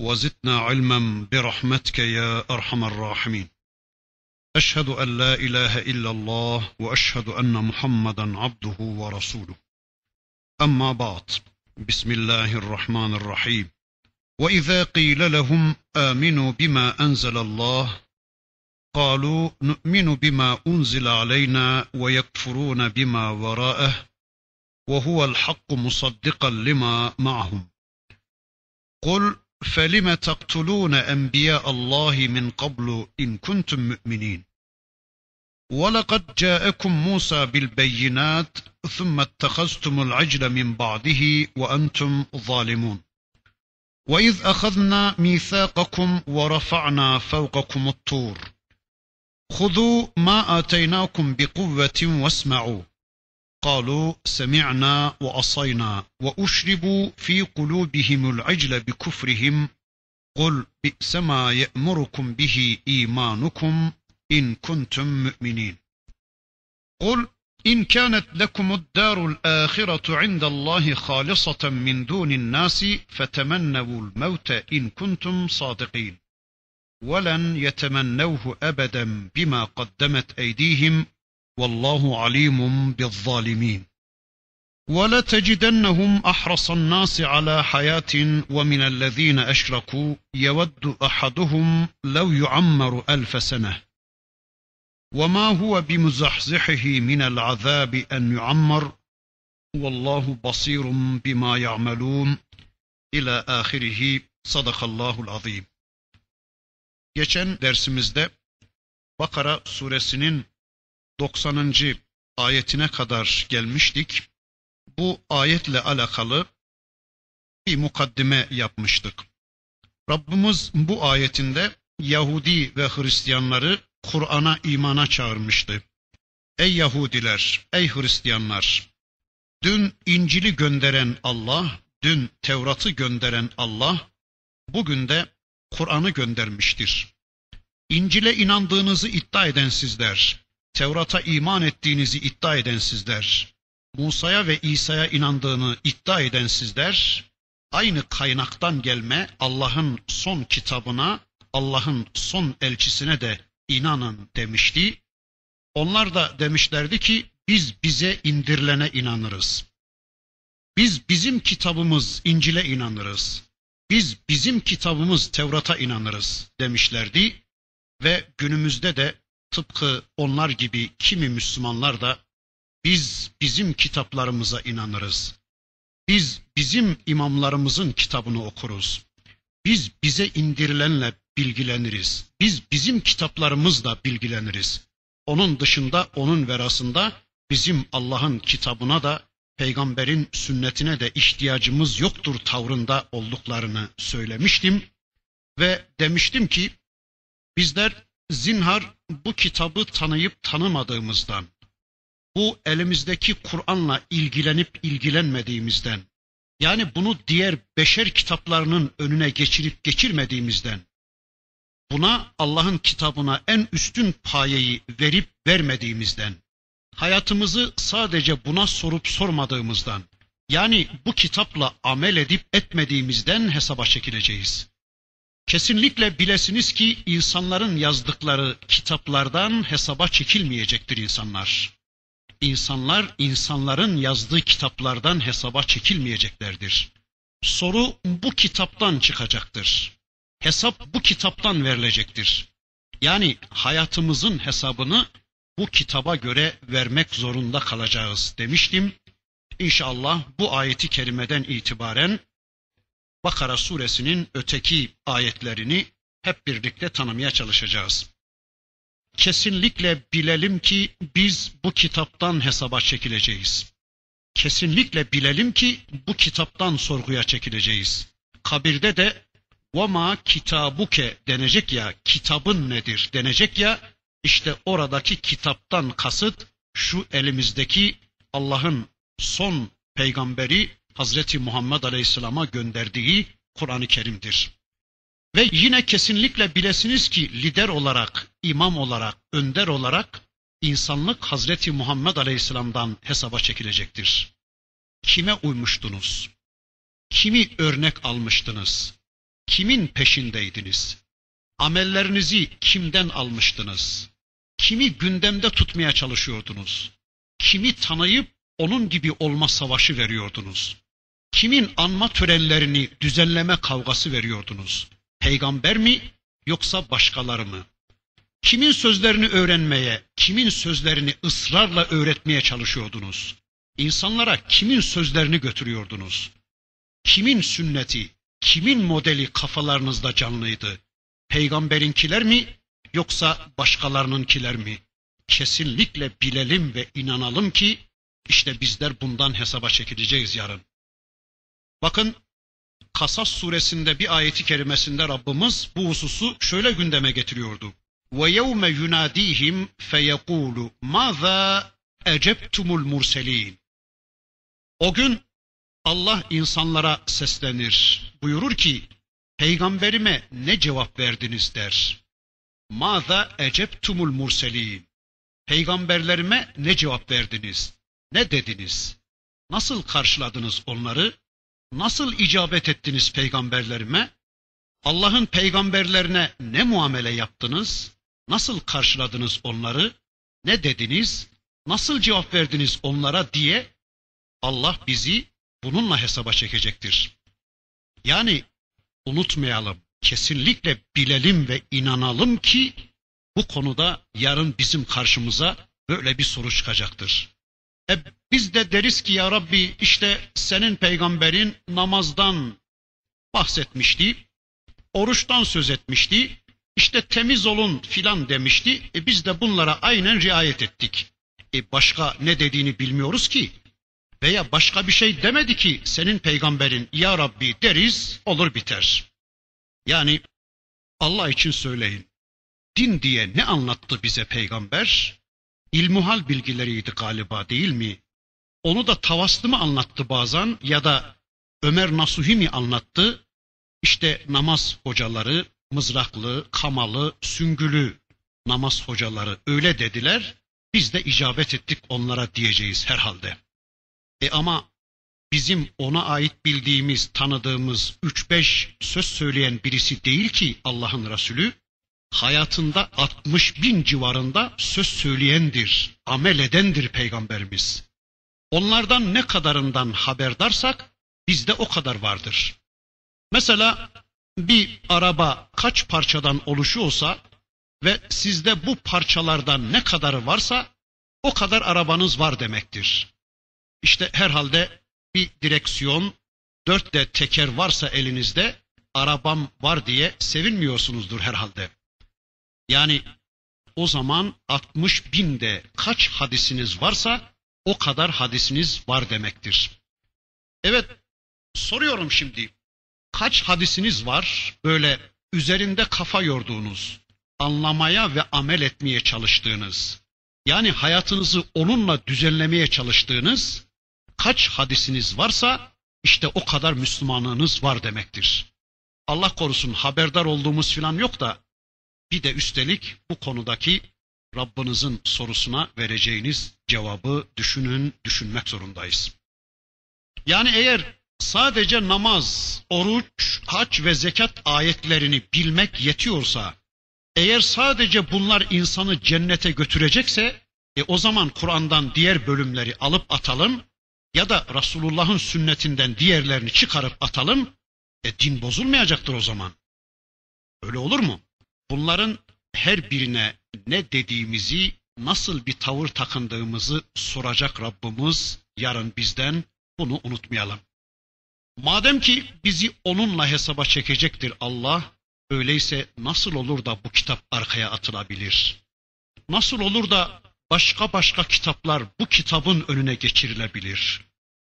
وزدنا علما برحمتك يا أرحم الراحمين. أشهد أن لا إله إلا الله وأشهد أن محمدا عبده ورسوله. أما بعد بسم الله الرحمن الرحيم. وإذا قيل لهم آمنوا بما أنزل الله قالوا نؤمن بما أنزل علينا ويكفرون بما وراءه وهو الحق مصدقا لما معهم. قل فلم تقتلون أنبياء الله من قبل إن كنتم مؤمنين؟ ولقد جاءكم موسى بالبينات ثم اتخذتم العجل من بعده وأنتم ظالمون. وإذ أخذنا ميثاقكم ورفعنا فوقكم الطور. خذوا ما آتيناكم بقوة واسمعوا. قالوا سمعنا وعصينا وأشربوا في قلوبهم العجل بكفرهم. قل بئس ما يأمركم به إيمانكم إن كنتم مؤمنين. قل إن كانت لكم الدار الآخرة عند الله خالصة من دون الناس فتمنوا الموت إن كنتم صادقين. ولن يتمنوه أبدا بما قدمت أيديهم والله عليم بالظالمين. ولتجدنهم أحرص الناس على حياة ومن الذين أشركوا يود أحدهم لو يعمر ألف سنة. وما هو بمزحزحه من العذاب أن يعمر؟ والله بصير بما يعملون. إلى آخره. صدق الله العظيم. Geçen dersimizde Bakara suresinin 90. ayetine kadar gelmiştik. Bu ayetle alakalı bir mukaddime yapmıştık. Rabbimiz bu ayetinde Yahudi ve Hristiyanları Kur'an'a imana çağırmıştı. Ey Yahudiler, ey Hristiyanlar! Dün İncil'i gönderen Allah, dün Tevrat'ı gönderen Allah, bugün de Kur'an'ı göndermiştir. İncil'e inandığınızı iddia eden sizler, Tevrat'a iman ettiğinizi iddia eden sizler, Musa'ya ve İsa'ya inandığını iddia eden sizler, aynı kaynaktan gelme Allah'ın son kitabına, Allah'ın son elçisine de inanın demişti. Onlar da demişlerdi ki biz bize indirilene inanırız. Biz bizim kitabımız İncil'e inanırız. Biz bizim kitabımız Tevrat'a inanırız demişlerdi ve günümüzde de tıpkı onlar gibi kimi Müslümanlar da biz bizim kitaplarımıza inanırız. Biz bizim imamlarımızın kitabını okuruz. Biz bize indirilenle bilgileniriz. Biz bizim kitaplarımızla bilgileniriz. Onun dışında, onun verasında bizim Allah'ın kitabına da peygamberin sünnetine de ihtiyacımız yoktur tavrında olduklarını söylemiştim ve demiştim ki bizler zinhar bu kitabı tanıyıp tanımadığımızdan, bu elimizdeki Kur'an'la ilgilenip ilgilenmediğimizden, yani bunu diğer beşer kitaplarının önüne geçirip geçirmediğimizden, buna Allah'ın kitabına en üstün payeyi verip vermediğimizden, hayatımızı sadece buna sorup sormadığımızdan, yani bu kitapla amel edip etmediğimizden hesaba çekileceğiz. Kesinlikle bilesiniz ki insanların yazdıkları kitaplardan hesaba çekilmeyecektir insanlar. İnsanlar insanların yazdığı kitaplardan hesaba çekilmeyeceklerdir. Soru bu kitaptan çıkacaktır. Hesap bu kitaptan verilecektir. Yani hayatımızın hesabını bu kitaba göre vermek zorunda kalacağız demiştim. İnşallah bu ayeti kerimeden itibaren Bakara suresinin öteki ayetlerini hep birlikte tanımaya çalışacağız. Kesinlikle bilelim ki biz bu kitaptan hesaba çekileceğiz. Kesinlikle bilelim ki bu kitaptan sorguya çekileceğiz. Kabirde de وَمَا kitabuke denecek ya, kitabın nedir denecek ya, işte oradaki kitaptan kasıt şu elimizdeki Allah'ın son peygamberi Hazreti Muhammed Aleyhisselam'a gönderdiği Kur'an-ı Kerim'dir. Ve yine kesinlikle bilesiniz ki lider olarak, imam olarak, önder olarak insanlık Hazreti Muhammed Aleyhisselam'dan hesaba çekilecektir. Kime uymuştunuz? Kimi örnek almıştınız? Kimin peşindeydiniz? Amellerinizi kimden almıştınız? Kimi gündemde tutmaya çalışıyordunuz? Kimi tanıyıp onun gibi olma savaşı veriyordunuz? Kimin anma törenlerini düzenleme kavgası veriyordunuz? Peygamber mi yoksa başkaları mı? Kimin sözlerini öğrenmeye, kimin sözlerini ısrarla öğretmeye çalışıyordunuz? İnsanlara kimin sözlerini götürüyordunuz? Kimin sünneti, kimin modeli kafalarınızda canlıydı? Peygamberinkiler mi yoksa başkalarınınkiler mi? Kesinlikle bilelim ve inanalım ki işte bizler bundan hesaba çekileceğiz yarın. Bakın Kasas suresinde bir ayeti kerimesinde Rabbimiz bu hususu şöyle gündeme getiriyordu. Yevme yunadihim feyekulu maza ecebtumul murselin. O gün Allah insanlara seslenir. Buyurur ki peygamberime ne cevap verdiniz der. Maza ecebtumul murselin. Peygamberlerime ne cevap verdiniz? Ne dediniz? Nasıl karşıladınız onları? Nasıl icabet ettiniz peygamberlerime? Allah'ın peygamberlerine ne muamele yaptınız? Nasıl karşıladınız onları? Ne dediniz? Nasıl cevap verdiniz onlara diye Allah bizi bununla hesaba çekecektir. Yani unutmayalım, kesinlikle bilelim ve inanalım ki bu konuda yarın bizim karşımıza böyle bir soru çıkacaktır. Biz de deriz ki ya Rabbi işte senin peygamberin namazdan bahsetmişti, oruçtan söz etmişti, işte temiz olun filan demişti. E biz de bunlara aynen riayet ettik. E başka ne dediğini bilmiyoruz ki. Veya başka bir şey demedi ki senin peygamberin ya Rabbi deriz olur biter. Yani Allah için söyleyin. Din diye ne anlattı bize peygamber? İlmuhal bilgileriydi galiba değil mi? Onu da Tavaslı mı anlattı bazen ya da Ömer Nasuhi mi anlattı? İşte namaz hocaları, mızraklı, kamalı, süngülü namaz hocaları öyle dediler. Biz de icabet ettik onlara diyeceğiz herhalde. E ama bizim ona ait bildiğimiz, tanıdığımız 3-5 söz söyleyen birisi değil ki Allah'ın Resulü. Hayatında 60 bin civarında söz söyleyendir, amel edendir peygamberimiz. Onlardan ne kadarından haberdarsak bizde o kadar vardır. Mesela bir araba kaç parçadan oluşuyorsa ve sizde bu parçalardan ne kadarı varsa o kadar arabanız var demektir. İşte herhalde bir direksiyon, dört de teker varsa elinizde arabam var diye sevinmiyorsunuzdur herhalde. Yani o zaman 60 binde kaç hadisiniz varsa o kadar hadisiniz var demektir. Evet soruyorum şimdi kaç hadisiniz var böyle üzerinde kafa yorduğunuz, anlamaya ve amel etmeye çalıştığınız, yani hayatınızı onunla düzenlemeye çalıştığınız kaç hadisiniz varsa işte o kadar Müslümanlığınız var demektir. Allah korusun haberdar olduğumuz filan yok da bir de üstelik bu konudaki Rabbinizin sorusuna vereceğiniz cevabı düşünün, düşünmek zorundayız. Yani eğer sadece namaz, oruç, hac ve zekat ayetlerini bilmek yetiyorsa, eğer sadece bunlar insanı cennete götürecekse, e o zaman Kur'an'dan diğer bölümleri alıp atalım ya da Resulullah'ın sünnetinden diğerlerini çıkarıp atalım, e din bozulmayacaktır o zaman. Öyle olur mu? Bunların her birine ne dediğimizi, nasıl bir tavır takındığımızı soracak Rabbimiz yarın bizden bunu unutmayalım. Madem ki bizi onunla hesaba çekecektir Allah, öyleyse nasıl olur da bu kitap arkaya atılabilir? Nasıl olur da başka başka kitaplar bu kitabın önüne geçirilebilir?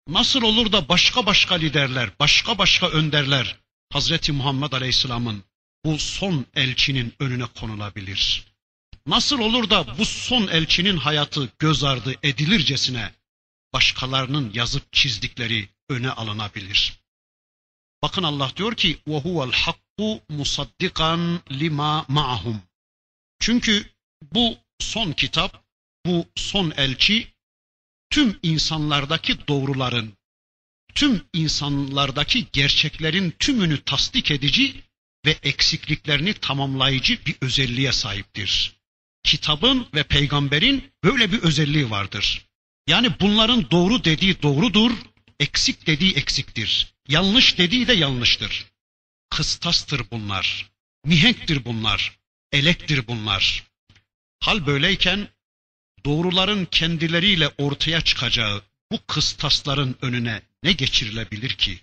Nasıl olur da başka başka liderler, başka başka önderler Hazreti Muhammed Aleyhisselam'ın bu son elçinin önüne konulabilir? Nasıl olur da bu son elçinin hayatı göz ardı edilircesine başkalarının yazıp çizdikleri öne alınabilir? Bakın Allah diyor ki وَهُوَ الْحَقُّ مُصَدِّقًا لِمَا مَعَهُمْ Çünkü bu son kitap, bu son elçi tüm insanlardaki doğruların, tüm insanlardaki gerçeklerin tümünü tasdik edici ve eksikliklerini tamamlayıcı bir özelliğe sahiptir. Kitabın ve peygamberin böyle bir özelliği vardır. Yani bunların doğru dediği doğrudur, eksik dediği eksiktir. Yanlış dediği de yanlıştır. Kıstastır bunlar. Mihenktir bunlar. Elektir bunlar. Hal böyleyken doğruların kendileriyle ortaya çıkacağı bu kıstasların önüne ne geçirilebilir ki?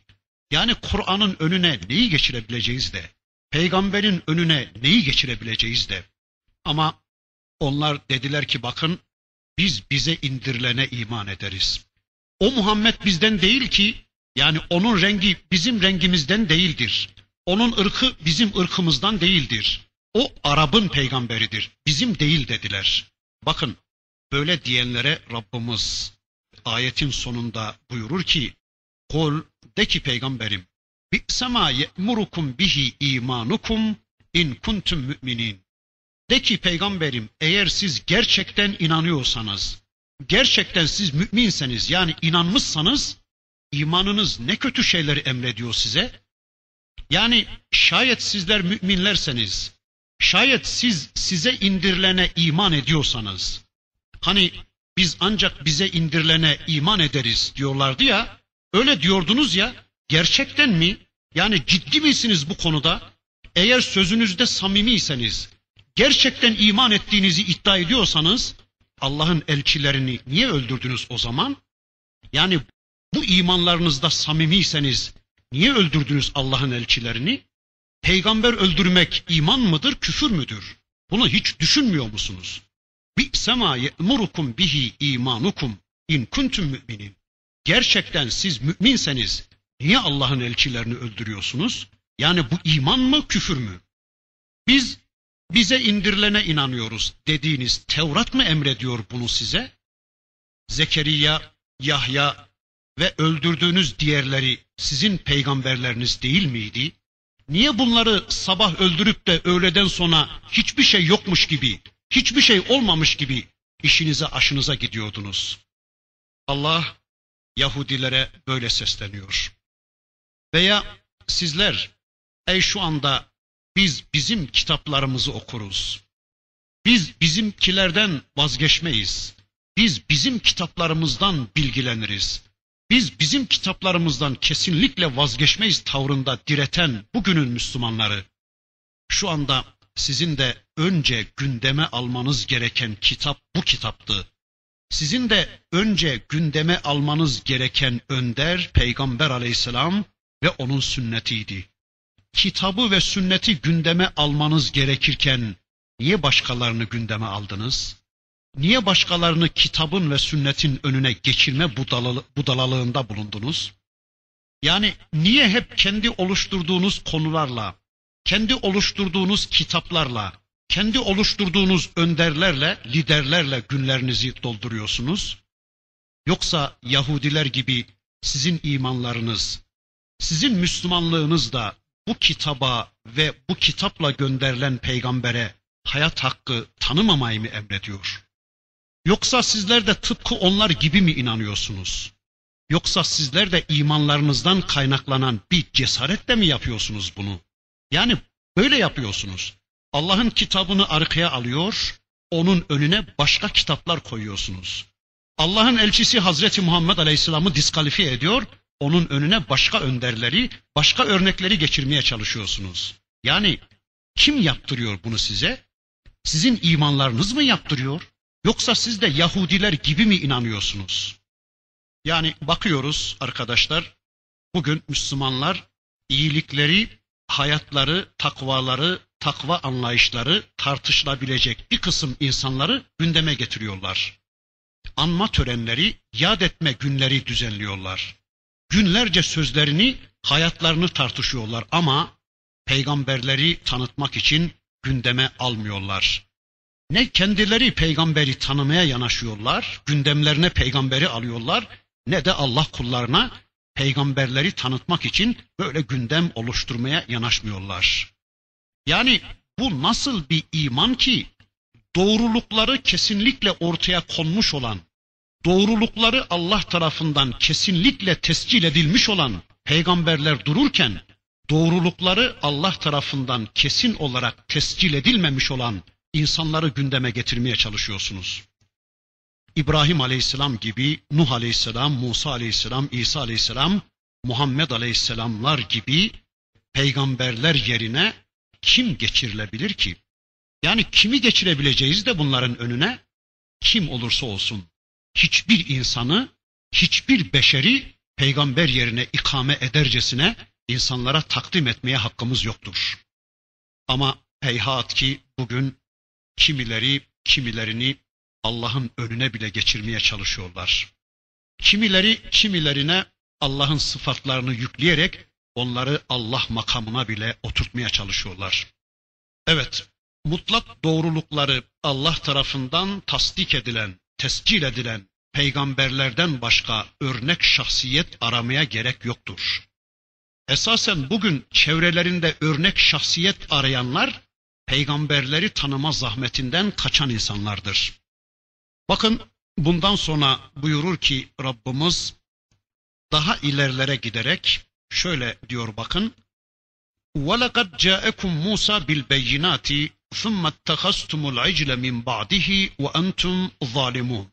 Yani Kur'an'ın önüne neyi geçirebileceğiz de, peygamberin önüne neyi geçirebileceğiz de. Ama onlar dediler ki bakın biz bize indirilene iman ederiz. O Muhammed bizden değil ki, yani onun rengi bizim rengimizden değildir. Onun ırkı bizim ırkımızdan değildir. O Arap'ın peygamberidir. Bizim değil dediler. Bakın böyle diyenlere Rabbimiz ayetin sonunda buyurur ki Kul de ki peygamberim bi'sema ye'murukum bihi imanukum in kuntum müminin. De ki peygamberim eğer siz gerçekten inanıyorsanız, gerçekten siz müminseniz yani inanmışsanız imanınız ne kötü şeyleri emrediyor size? Yani şayet sizler müminlerseniz, şayet siz size indirilene iman ediyorsanız, hani biz ancak bize indirilene iman ederiz diyorlardı ya, öyle diyordunuz ya, gerçekten mi? Yani ciddi misiniz bu konuda? Eğer sözünüzde samimiyseniz, gerçekten iman ettiğinizi iddia ediyorsanız, Allah'ın elçilerini niye öldürdünüz o zaman? Yani bu imanlarınızda samimiyseniz niye öldürdünüz Allah'ın elçilerini? Peygamber öldürmek iman mıdır, küfür müdür? Bunu hiç düşünmüyor musunuz? Bi'sema ye'murukum bihi imanukum in kuntum müminin. Gerçekten siz müminseniz niye Allah'ın elçilerini öldürüyorsunuz? Yani bu iman mı, küfür mü? Biz bize indirilene inanıyoruz dediğiniz Tevrat mı emrediyor bunu size? Zekeriya, Yahya ve öldürdüğünüz diğerleri sizin peygamberleriniz değil miydi? Niye bunları sabah öldürüp de öğleden sonra hiçbir şey yokmuş gibi, hiçbir şey olmamış gibi işinize aşınıza gidiyordunuz? Allah Yahudilere böyle sesleniyor. Veya sizler ey şu anda biz bizim kitaplarımızı okuruz. Biz bizimkilerden vazgeçmeyiz. Biz bizim kitaplarımızdan bilgileniriz. Biz bizim kitaplarımızdan kesinlikle vazgeçmeyiz tavrında direten bugünün Müslümanları. Şu anda sizin de önce gündeme almanız gereken kitap bu kitaptı. Sizin de önce gündeme almanız gereken önder Peygamber aleyhisselam ve onun sünnetiydi. Kitabı ve sünneti gündeme almanız gerekirken niye başkalarını gündeme aldınız? Niye başkalarını kitabın ve sünnetin önüne geçirme budalalı, budalalığında bulundunuz? Yani niye hep kendi oluşturduğunuz konularla, kendi oluşturduğunuz kitaplarla, kendi oluşturduğunuz önderlerle, liderlerle günlerinizi dolduruyorsunuz? Yoksa Yahudiler gibi sizin imanlarınız, sizin Müslümanlığınız da bu kitaba ve bu kitapla gönderilen peygambere hayat hakkı tanımamayı mı emrediyor? Yoksa sizler de tıpkı onlar gibi mi inanıyorsunuz? Yoksa sizler de imanlarınızdan kaynaklanan bir cesaretle mi yapıyorsunuz bunu? Yani böyle yapıyorsunuz. Allah'ın kitabını arkaya alıyor, onun önüne başka kitaplar koyuyorsunuz. Allah'ın elçisi Hazreti Muhammed Aleyhisselam'ı diskalifiye ediyor, onun önüne başka önderleri, başka örnekleri geçirmeye çalışıyorsunuz. Yani kim yaptırıyor bunu size? Sizin imanlarınız mı yaptırıyor? Yoksa siz de Yahudiler gibi mi inanıyorsunuz? Yani bakıyoruz arkadaşlar, bugün Müslümanlar iyilikleri, hayatları, takvaları, takva anlayışları tartışılabilecek bir kısım insanları gündeme getiriyorlar. Anma törenleri, yad etme günleri düzenliyorlar. Günlerce sözlerini, hayatlarını tartışıyorlar ama peygamberleri tanıtmak için gündeme almıyorlar. Ne kendileri peygamberi tanımaya yanaşıyorlar, gündemlerine peygamberi alıyorlar, ne de Allah kullarına peygamberleri tanıtmak için böyle gündem oluşturmaya yanaşmıyorlar. Yani bu nasıl bir iman ki doğrulukları kesinlikle ortaya konmuş olan, doğrulukları Allah tarafından kesinlikle tescil edilmiş olan peygamberler dururken doğrulukları Allah tarafından kesin olarak tescil edilmemiş olan insanları gündeme getirmeye çalışıyorsunuz. İbrahim Aleyhisselam gibi Nuh Aleyhisselam, Musa Aleyhisselam, İsa Aleyhisselam, Muhammed Aleyhisselamlar gibi peygamberler yerine kim geçirilebilir ki? Yani kimi geçirebileceğiz de bunların önüne? Kim olursa olsun. Hiçbir insanı, hiçbir beşeri peygamber yerine ikame edercesine insanlara takdim etmeye hakkımız yoktur. Ama heyhat ki bugün kimileri kimilerini Allah'ın önüne bile geçirmeye çalışıyorlar. Kimileri kimilerine Allah'ın sıfatlarını yükleyerek onları Allah makamına bile oturtmaya çalışıyorlar. Evet, mutlak doğrulukları Allah tarafından tasdik edilen, tescil edilen peygamberlerden başka örnek şahsiyet aramaya gerek yoktur. Esasen bugün çevrelerinde örnek şahsiyet arayanlar peygamberleri tanıma zahmetinden kaçan insanlardır. Bakın bundan sonra buyurur ki Rabbimiz daha ilerlere giderek şöyle diyor bakın. وَلَقَدْ جَاءَكُمْ مُوسَى بِالْبَيِّنَاتِ ثُمَّ اتَّخَسْتُمُ الْعِجْلَ مِنْ بَعْدِهِ وَاَنْتُمْ ظَالِمُونَ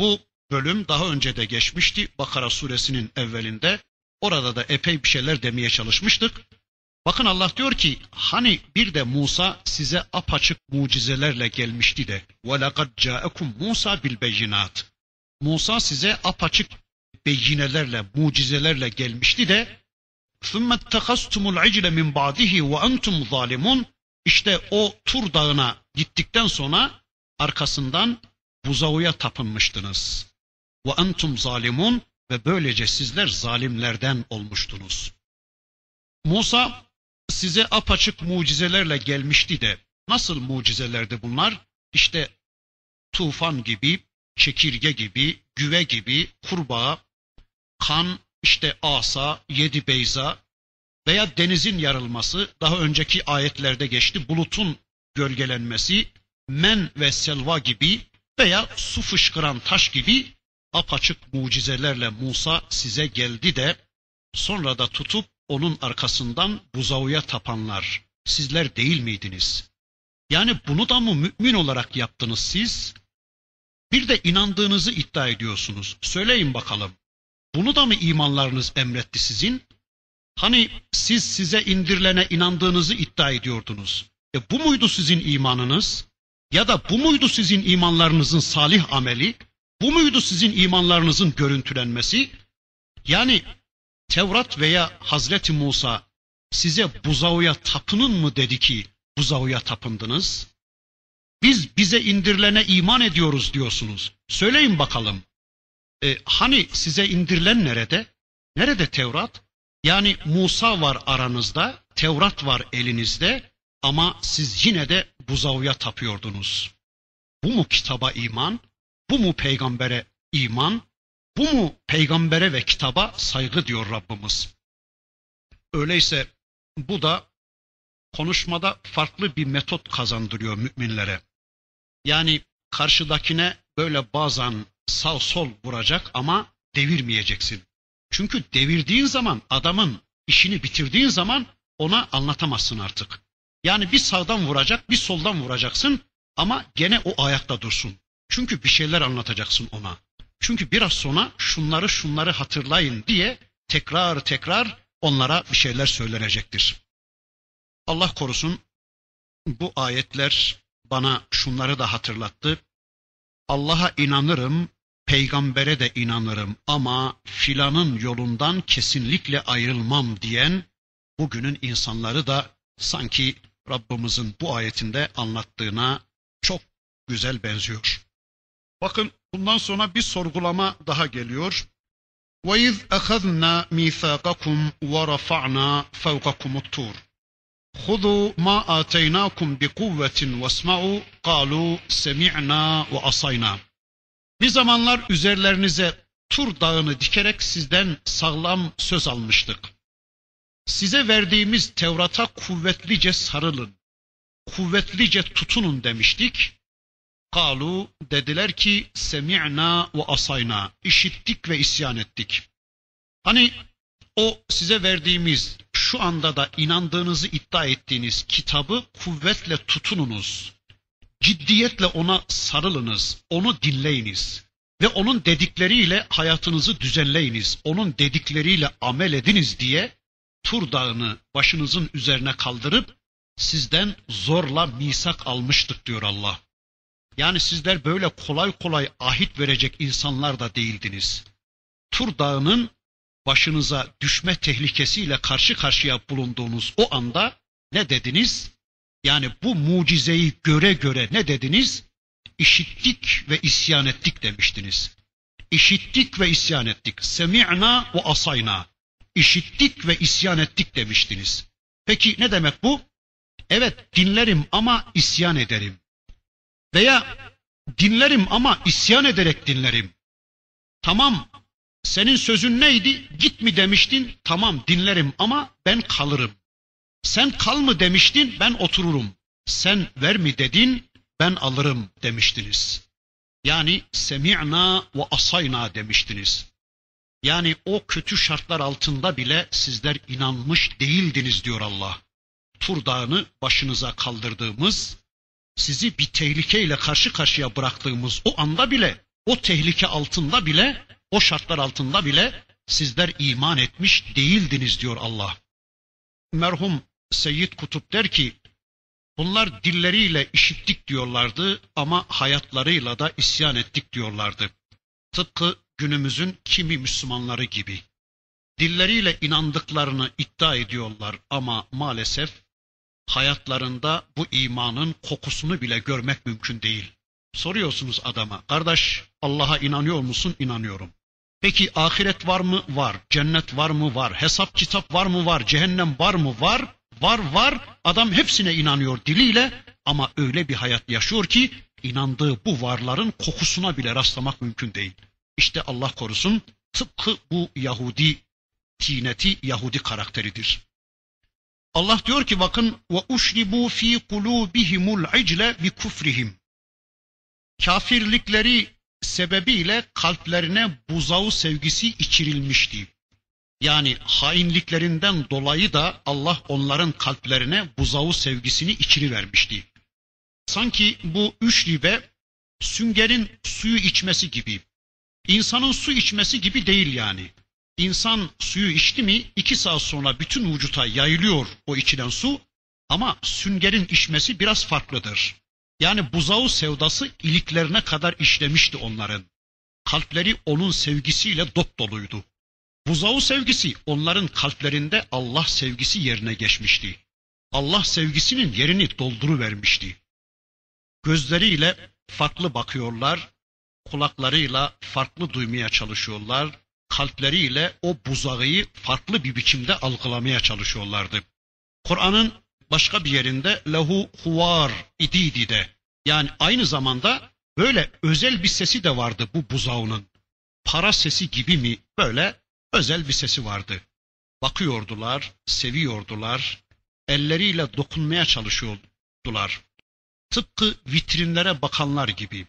Bu bölüm daha önce de geçmişti Bakara suresinin evvelinde. Orada da epey bir şeyler demeye çalışmıştık. Bakın Allah diyor ki hani bir de Musa size apaçık mucizelerle gelmişti de وَلَقَدْ جَاءَكُمْ Musa بِالْبَيِّنَاتِ Musa size apaçık beyinelerle, mucizelerle gelmişti de ثُمَّ اتَّخَسْتُمُ الْعِجْلَ مِنْ بَعْدِهِ وَاَنْتُمْ ظَالِمُونَ işte o Tur Dağı'na gittikten sonra arkasından Buzavu'ya tapınmıştınız. Ve entum zalimun ve böylece sizler zalimlerden olmuştunuz. Musa size apaçık mucizelerle gelmişti de nasıl mucizelerdi bunlar? İşte tufan gibi, çekirge gibi, güve gibi, kurbağa, kan, işte asa, yedi beyza, veya denizin yarılması, daha önceki ayetlerde geçti, bulutun gölgelenmesi, men ve selva gibi veya su fışkıran taş gibi apaçık mucizelerle Musa size geldi de sonra da tutup onun arkasından buzavuya tapanlar sizler değil miydiniz? Yani bunu da mı mümin olarak yaptınız siz? Bir de inandığınızı iddia ediyorsunuz. Söyleyin bakalım. Bunu da mı imanlarınız emretti sizin? Hani siz size indirilene inandığınızı iddia ediyordunuz. E bu muydu sizin imanınız? Ya da bu muydu sizin imanlarınızın salih ameli? Bu muydu sizin imanlarınızın görüntülenmesi? Yani Tevrat veya Hazreti Musa size buzavuya tapının mı dedi ki buzavuya tapındınız? Biz bize indirilene iman ediyoruz diyorsunuz. Söyleyin bakalım. E, hani size indirilen nerede? Nerede Tevrat? Yani Musa var aranızda, Tevrat var elinizde ama siz yine de buzavuya tapıyordunuz. Bu mu kitaba iman? Bu mu peygambere iman? Bu mu peygambere ve kitaba saygı diyor Rabbimiz. Öyleyse bu da konuşmada farklı bir metot kazandırıyor müminlere. Yani karşıdakine böyle bazen sağ sol vuracak ama devirmeyeceksin. Çünkü devirdiğin zaman adamın işini bitirdiğin zaman ona anlatamazsın artık. Yani bir sağdan vuracak, bir soldan vuracaksın ama gene o ayakta dursun. Çünkü bir şeyler anlatacaksın ona. Çünkü biraz sonra şunları şunları hatırlayın diye tekrar tekrar onlara bir şeyler söylenecektir. Allah korusun bu ayetler bana şunları da hatırlattı. Allah'a inanırım, peygambere de inanırım ama filanın yolundan kesinlikle ayrılmam diyen bugünün insanları da sanki Rabbimizin bu ayetinde anlattığına çok güzel benziyor. Bakın bundan sonra bir sorgulama daha geliyor. وَإِذْ أَخَذْنَا مِيثَاقَكُمْ وَرَفَعْنَا فَوْقَكُمُ الطُّورَ خُذُوا مَا آتَيْنَاكُمْ بِقُوَّةٍ وَاسْمَعُوا قَالُوا سَمِعْنَا وَعَصَيْنَا bir zamanlar üzerlerinize Tur dağını dikerek sizden sağlam söz almıştık. Size verdiğimiz Tevrat'a kuvvetlice sarılın, kuvvetlice tutunun demiştik. Kalu dediler ki semi'na ve asayna işittik ve isyan ettik. Hani o size verdiğimiz şu anda da inandığınızı iddia ettiğiniz kitabı kuvvetle tutununuz. Ciddiyetle ona sarılınız, onu dinleyiniz ve onun dedikleriyle hayatınızı düzenleyiniz. Onun dedikleriyle amel ediniz diye Tur Dağı'nı başınızın üzerine kaldırıp sizden zorla misak almıştık diyor Allah. Yani sizler böyle kolay kolay ahit verecek insanlar da değildiniz. Tur Dağı'nın başınıza düşme tehlikesiyle karşı karşıya bulunduğunuz o anda ne dediniz? Yani bu mucizeyi göre göre ne dediniz? İşittik ve isyan ettik demiştiniz. İşittik ve isyan ettik. Semi'na ve asayna. İşittik ve isyan ettik demiştiniz. Peki ne demek bu? Evet dinlerim ama isyan ederim. Veya dinlerim ama isyan ederek dinlerim. Tamam senin sözün neydi? Git mi demiştin? Tamam dinlerim ama ben kalırım. Sen kal mı demiştin? Ben otururum. Sen ver mi dedin? Ben alırım demiştiniz. Yani semi'na ve asayna demiştiniz. Yani o kötü şartlar altında bile sizler inanmış değildiniz diyor Allah. Tur Dağı'nı başınıza kaldırdığımız, sizi bir tehlikeyle karşı karşıya bıraktığımız o anda bile, o tehlike altında bile, o şartlar altında bile sizler iman etmiş değildiniz diyor Allah. Merhum Seyyid Kutup der ki, bunlar dilleriyle işittik diyorlardı ama hayatlarıyla da isyan ettik diyorlardı. Tıpkı günümüzün kimi Müslümanları gibi. Dilleriyle inandıklarını iddia ediyorlar ama maalesef hayatlarında bu imanın kokusunu bile görmek mümkün değil. Soruyorsunuz adama, kardeş Allah'a inanıyor musun? İnanıyorum. Peki ahiret var mı? Var. Cennet var mı? Var. Hesap kitap var mı? Var. Cehennem var mı? Var. Var var. Adam hepsine inanıyor diliyle ama öyle bir hayat yaşıyor ki inandığı bu varların kokusuna bile rastlamak mümkün değil. İşte Allah korusun tıpkı bu Yahudi tineti Yahudi karakteridir. Allah diyor ki bakın ve uşribu fi kulubihimul icle bi kufrihim. Kafirlikleri sebebiyle kalplerine buzağı sevgisi içirilmişti. Yani hainliklerinden dolayı da Allah onların kalplerine buzağı sevgisini içirivermişti. Sanki bu üç ribe süngerin suyu içmesi gibi. İnsanın su içmesi gibi değil yani. İnsan suyu içti mi iki saat sonra bütün vücuta yayılıyor o içilen su ama süngerin içmesi biraz farklıdır. Yani buzağı sevdası iliklerine kadar işlemişti onların. Kalpleri onun sevgisiyle dop doluydu. Buzağı sevgisi onların kalplerinde Allah sevgisi yerine geçmişti. Allah sevgisinin yerini dolduruvermişti. Gözleriyle farklı bakıyorlar, kulaklarıyla farklı duymaya çalışıyorlar, kalpleriyle o buzağı farklı bir biçimde algılamaya çalışıyorlardı. Kur'an'ın başka bir yerinde lehu huvar ididi de yani aynı zamanda böyle özel bir sesi de vardı bu buzağının. Para sesi gibi mi böyle özel bir sesi vardı. Bakıyordular, seviyordular, elleriyle dokunmaya çalışıyordular. Tıpkı vitrinlere bakanlar gibi.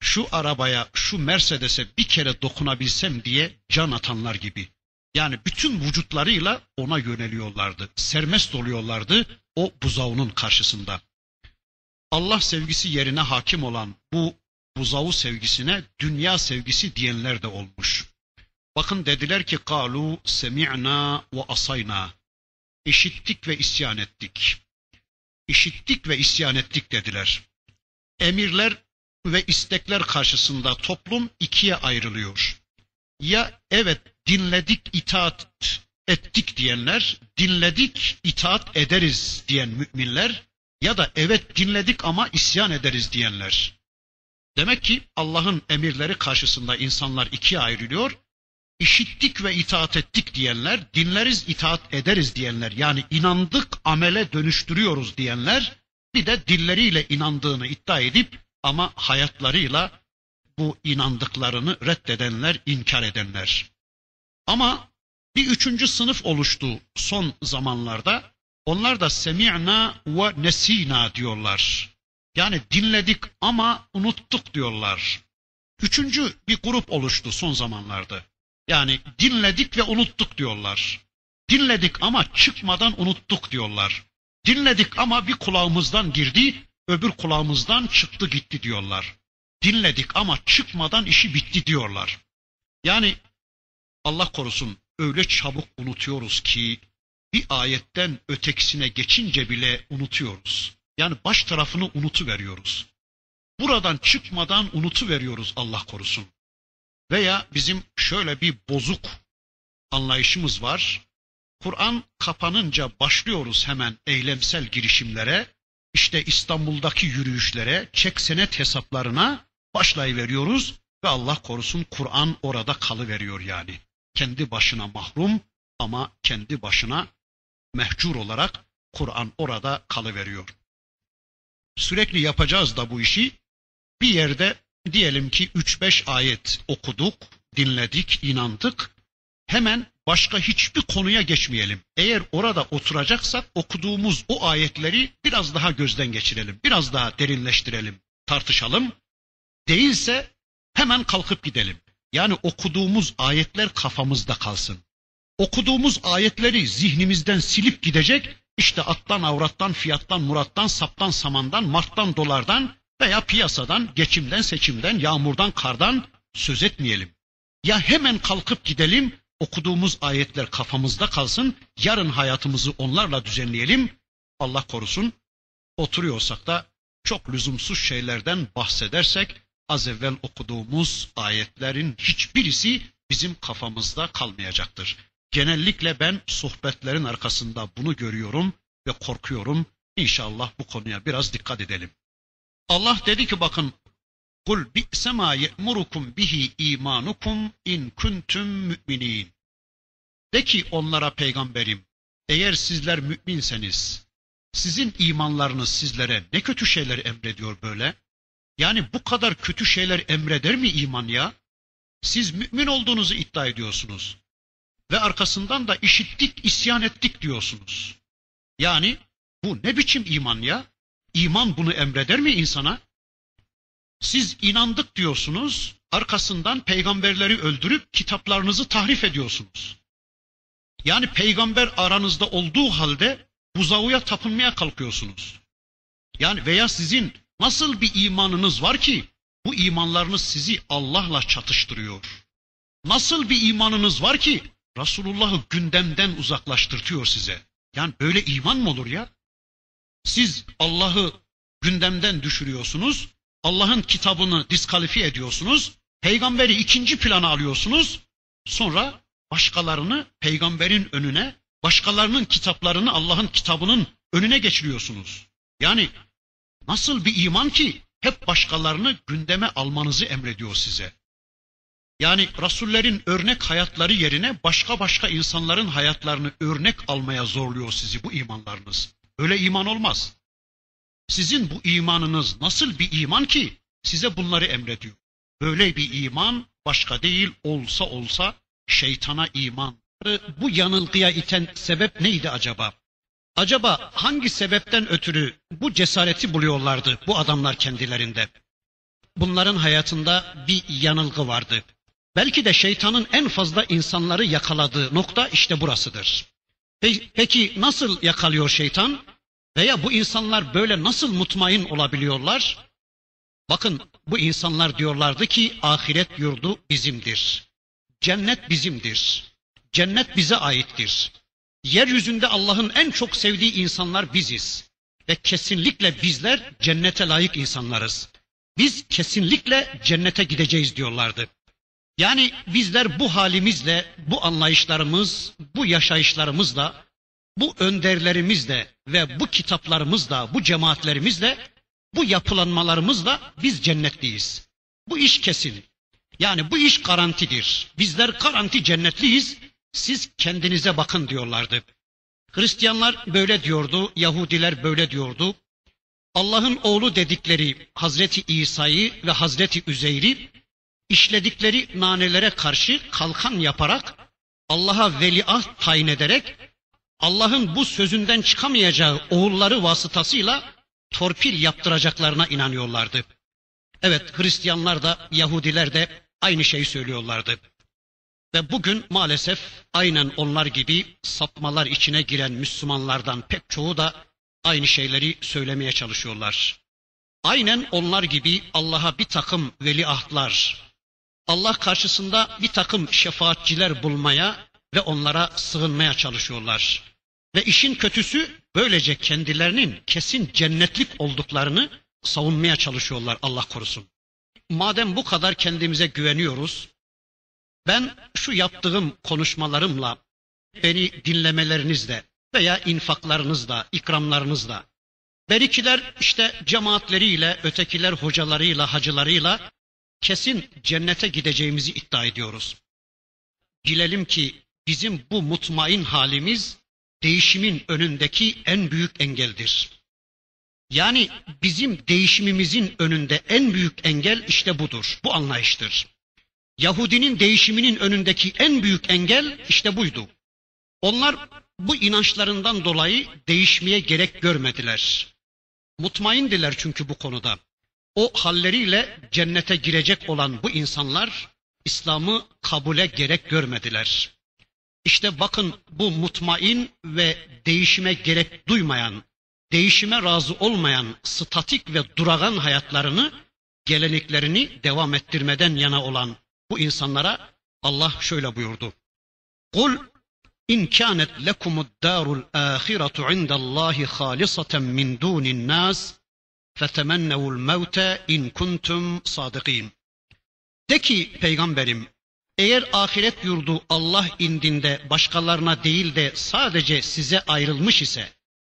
Şu arabaya, şu Mercedes'e bir kere dokunabilsem diye can atanlar gibi. Yani bütün vücutlarıyla ona yöneliyorlardı. Sermest oluyorlardı o buzağının karşısında. Allah sevgisi yerine hakim olan bu buzağı sevgisine dünya sevgisi diyenler de olmuş. Bakın dediler ki kalu semi'na ve asayna. İşittik ve isyan ettik. İşittik ve isyan ettik dediler. Emirler ve istekler karşısında toplum ikiye ayrılıyor. Ya evet dinledik itaat ettik diyenler, dinledik itaat ederiz diyen müminler ya da evet dinledik ama isyan ederiz diyenler. Demek ki Allah'ın emirleri karşısında insanlar ikiye ayrılıyor. İşittik ve itaat ettik diyenler, dinleriz itaat ederiz diyenler, yani inandık amele dönüştürüyoruz diyenler, bir de dilleriyle inandığını iddia edip ama hayatlarıyla bu inandıklarını reddedenler, inkar edenler. Ama bir üçüncü sınıf oluştu son zamanlarda. Onlar da semi'na ve nesina diyorlar. Yani dinledik ama unuttuk diyorlar. Üçüncü bir grup oluştu son zamanlarda. Yani dinledik ve unuttuk diyorlar. Dinledik ama çıkmadan unuttuk diyorlar. Dinledik ama bir kulağımızdan girdi, öbür kulağımızdan çıktı gitti diyorlar. Dinledik ama çıkmadan işi bitti diyorlar. Yani Allah korusun öyle çabuk unutuyoruz ki bir ayetten ötekisine geçince bile unutuyoruz. Yani baş tarafını unutuveriyoruz. Buradan çıkmadan unutuveriyoruz Allah korusun. Veya bizim şöyle bir bozuk anlayışımız var. Kur'an kapanınca başlıyoruz hemen eylemsel girişimlere, işte İstanbul'daki yürüyüşlere, çek senet hesaplarına başlayıveriyoruz ve Allah korusun Kur'an orada kalıveriyor yani. Kendi başına mahrum ama kendi başına mehcur olarak Kur'an orada kalıveriyor. Sürekli yapacağız da bu işi. Bir yerde diyelim ki 3-5 ayet okuduk, dinledik, inandık. Hemen başka hiçbir konuya geçmeyelim. Eğer orada oturacaksak okuduğumuz o ayetleri biraz daha gözden geçirelim. Biraz daha derinleştirelim, tartışalım. Değilse hemen kalkıp gidelim. Yani okuduğumuz ayetler kafamızda kalsın. Okuduğumuz ayetleri zihnimizden silip gidecek, işte attan, avrattan, fiyattan, murattan, saptan, samandan, marttan, dolardan veya piyasadan, geçimden, seçimden, yağmurdan, kardan söz etmeyelim. Ya hemen kalkıp gidelim, okuduğumuz ayetler kafamızda kalsın, yarın hayatımızı onlarla düzenleyelim. Allah korusun, oturuyorsak da çok lüzumsuz şeylerden bahsedersek, az evvel okuduğumuz ayetlerin hiçbirisi bizim kafamızda kalmayacaktır. Genellikle ben sohbetlerin arkasında bunu görüyorum ve korkuyorum. İnşallah bu konuya biraz dikkat edelim. Allah dedi ki bakın Kul bi'se ma ye'murukum bihi imanukum in kuntum müminin. De ki onlara peygamberim, eğer sizler müminseniz, sizin imanlarınız sizlere ne kötü şeyler emrediyor böyle? Yani bu kadar kötü şeyler emreder mi iman ya? Siz mümin olduğunuzu iddia ediyorsunuz. Ve arkasından da işittik, isyan ettik diyorsunuz. Yani bu ne biçim iman ya? İman bunu emreder mi insana? Siz inandık diyorsunuz, arkasından peygamberleri öldürüp kitaplarınızı tahrif ediyorsunuz. Yani peygamber aranızda olduğu halde buzavuya tapınmaya kalkıyorsunuz. Yani veya sizin nasıl bir imanınız var ki bu imanlarınız sizi Allah'la çatıştırıyor? Nasıl bir imanınız var ki Resulullah'ı gündemden uzaklaştırtıyor size? Yani böyle iman mı olur ya? Siz Allah'ı gündemden düşürüyorsunuz, Allah'ın kitabını diskalifiye ediyorsunuz, peygamberi ikinci plana alıyorsunuz, sonra başkalarını peygamberin önüne, başkalarının kitaplarını Allah'ın kitabının önüne geçiriyorsunuz. Yani nasıl bir iman ki hep başkalarını gündeme almanızı emrediyor size. Yani Rasullerin örnek hayatları yerine başka başka insanların hayatlarını örnek almaya zorluyor sizi bu imanlarınız. Öyle iman olmaz. Sizin bu imanınız nasıl bir iman ki size bunları emrediyor? Böyle bir iman başka değil olsa olsa şeytana iman. Bu yanılgıya iten sebep neydi acaba? Acaba hangi sebepten ötürü bu cesareti buluyorlardı bu adamlar kendilerinde? Bunların hayatında bir yanılgı vardı. Belki de şeytanın en fazla insanları yakaladığı nokta işte burasıdır. Peki nasıl yakalıyor şeytan? Veya bu insanlar böyle nasıl mutmain olabiliyorlar? Bakın bu insanlar diyorlardı ki ahiret yurdu bizimdir. Cennet bizimdir. Cennet bize aittir. Yeryüzünde Allah'ın en çok sevdiği insanlar biziz. Ve kesinlikle bizler cennete layık insanlarız. Biz kesinlikle cennete gideceğiz diyorlardı. Yani bizler bu halimizle, bu anlayışlarımız, bu yaşayışlarımızla, bu önderlerimizle ve bu kitaplarımızla, bu cemaatlerimizle, bu yapılanmalarımızla biz cennetliyiz. Bu iş kesin. Yani bu iş garantidir. Bizler garanti cennetliyiz. Siz kendinize bakın diyorlardı. Hristiyanlar böyle diyordu, Yahudiler böyle diyordu. Allah'ın oğlu dedikleri Hazreti İsa'yı ve Hazreti Üzeyr'i işledikleri nanelere karşı kalkan yaparak Allah'a veliaht tayin ederek Allah'ın bu sözünden çıkamayacağı oğulları vasıtasıyla torpil yaptıracaklarına inanıyorlardı. Evet Hristiyanlar da Yahudiler de aynı şeyi söylüyorlardı. Ve bugün maalesef aynen onlar gibi sapmalar içine giren Müslümanlardan pek çoğu da aynı şeyleri söylemeye çalışıyorlar. Aynen onlar gibi Allah'a bir takım veliahtlar, Allah karşısında bir takım şefaatçiler bulmaya ve onlara sığınmaya çalışıyorlar. Ve işin kötüsü böylece kendilerinin kesin cennetlik olduklarını savunmaya çalışıyorlar Allah korusun. Madem bu kadar kendimize güveniyoruz, ben şu yaptığım konuşmalarımla, beni dinlemelerinizle veya infaklarınızla, ikramlarınızla, berikiler işte cemaatleriyle, ötekiler hocalarıyla, hacılarıyla kesin cennete gideceğimizi iddia ediyoruz. Bilelim ki bizim bu mutmain halimiz değişimin önündeki en büyük engeldir. Yani bizim değişimimizin önünde en büyük engel işte budur. Bu anlayıştır. Yahudinin değişiminin önündeki en büyük engel işte buydu. Onlar bu inançlarından dolayı değişmeye gerek görmediler. Mutmaindiler çünkü bu konuda. O halleriyle cennete girecek olan bu insanlar İslam'ı kabule gerek görmediler. İşte bakın bu mutmain ve değişime gerek duymayan, değişime razı olmayan, statik ve duragan hayatlarını, geleneklerini devam ettirmeden yana olan bu insanlara Allah şöyle buyurdu. Kul in kânet lekumud dârul âhiretu indallâhi hâlisatan min dûnin nâs fetemennevul mevte in kuntum sadıkîn. De ki peygamberim eğer ahiret yurdu Allah indinde başkalarına değil de sadece size ayrılmış ise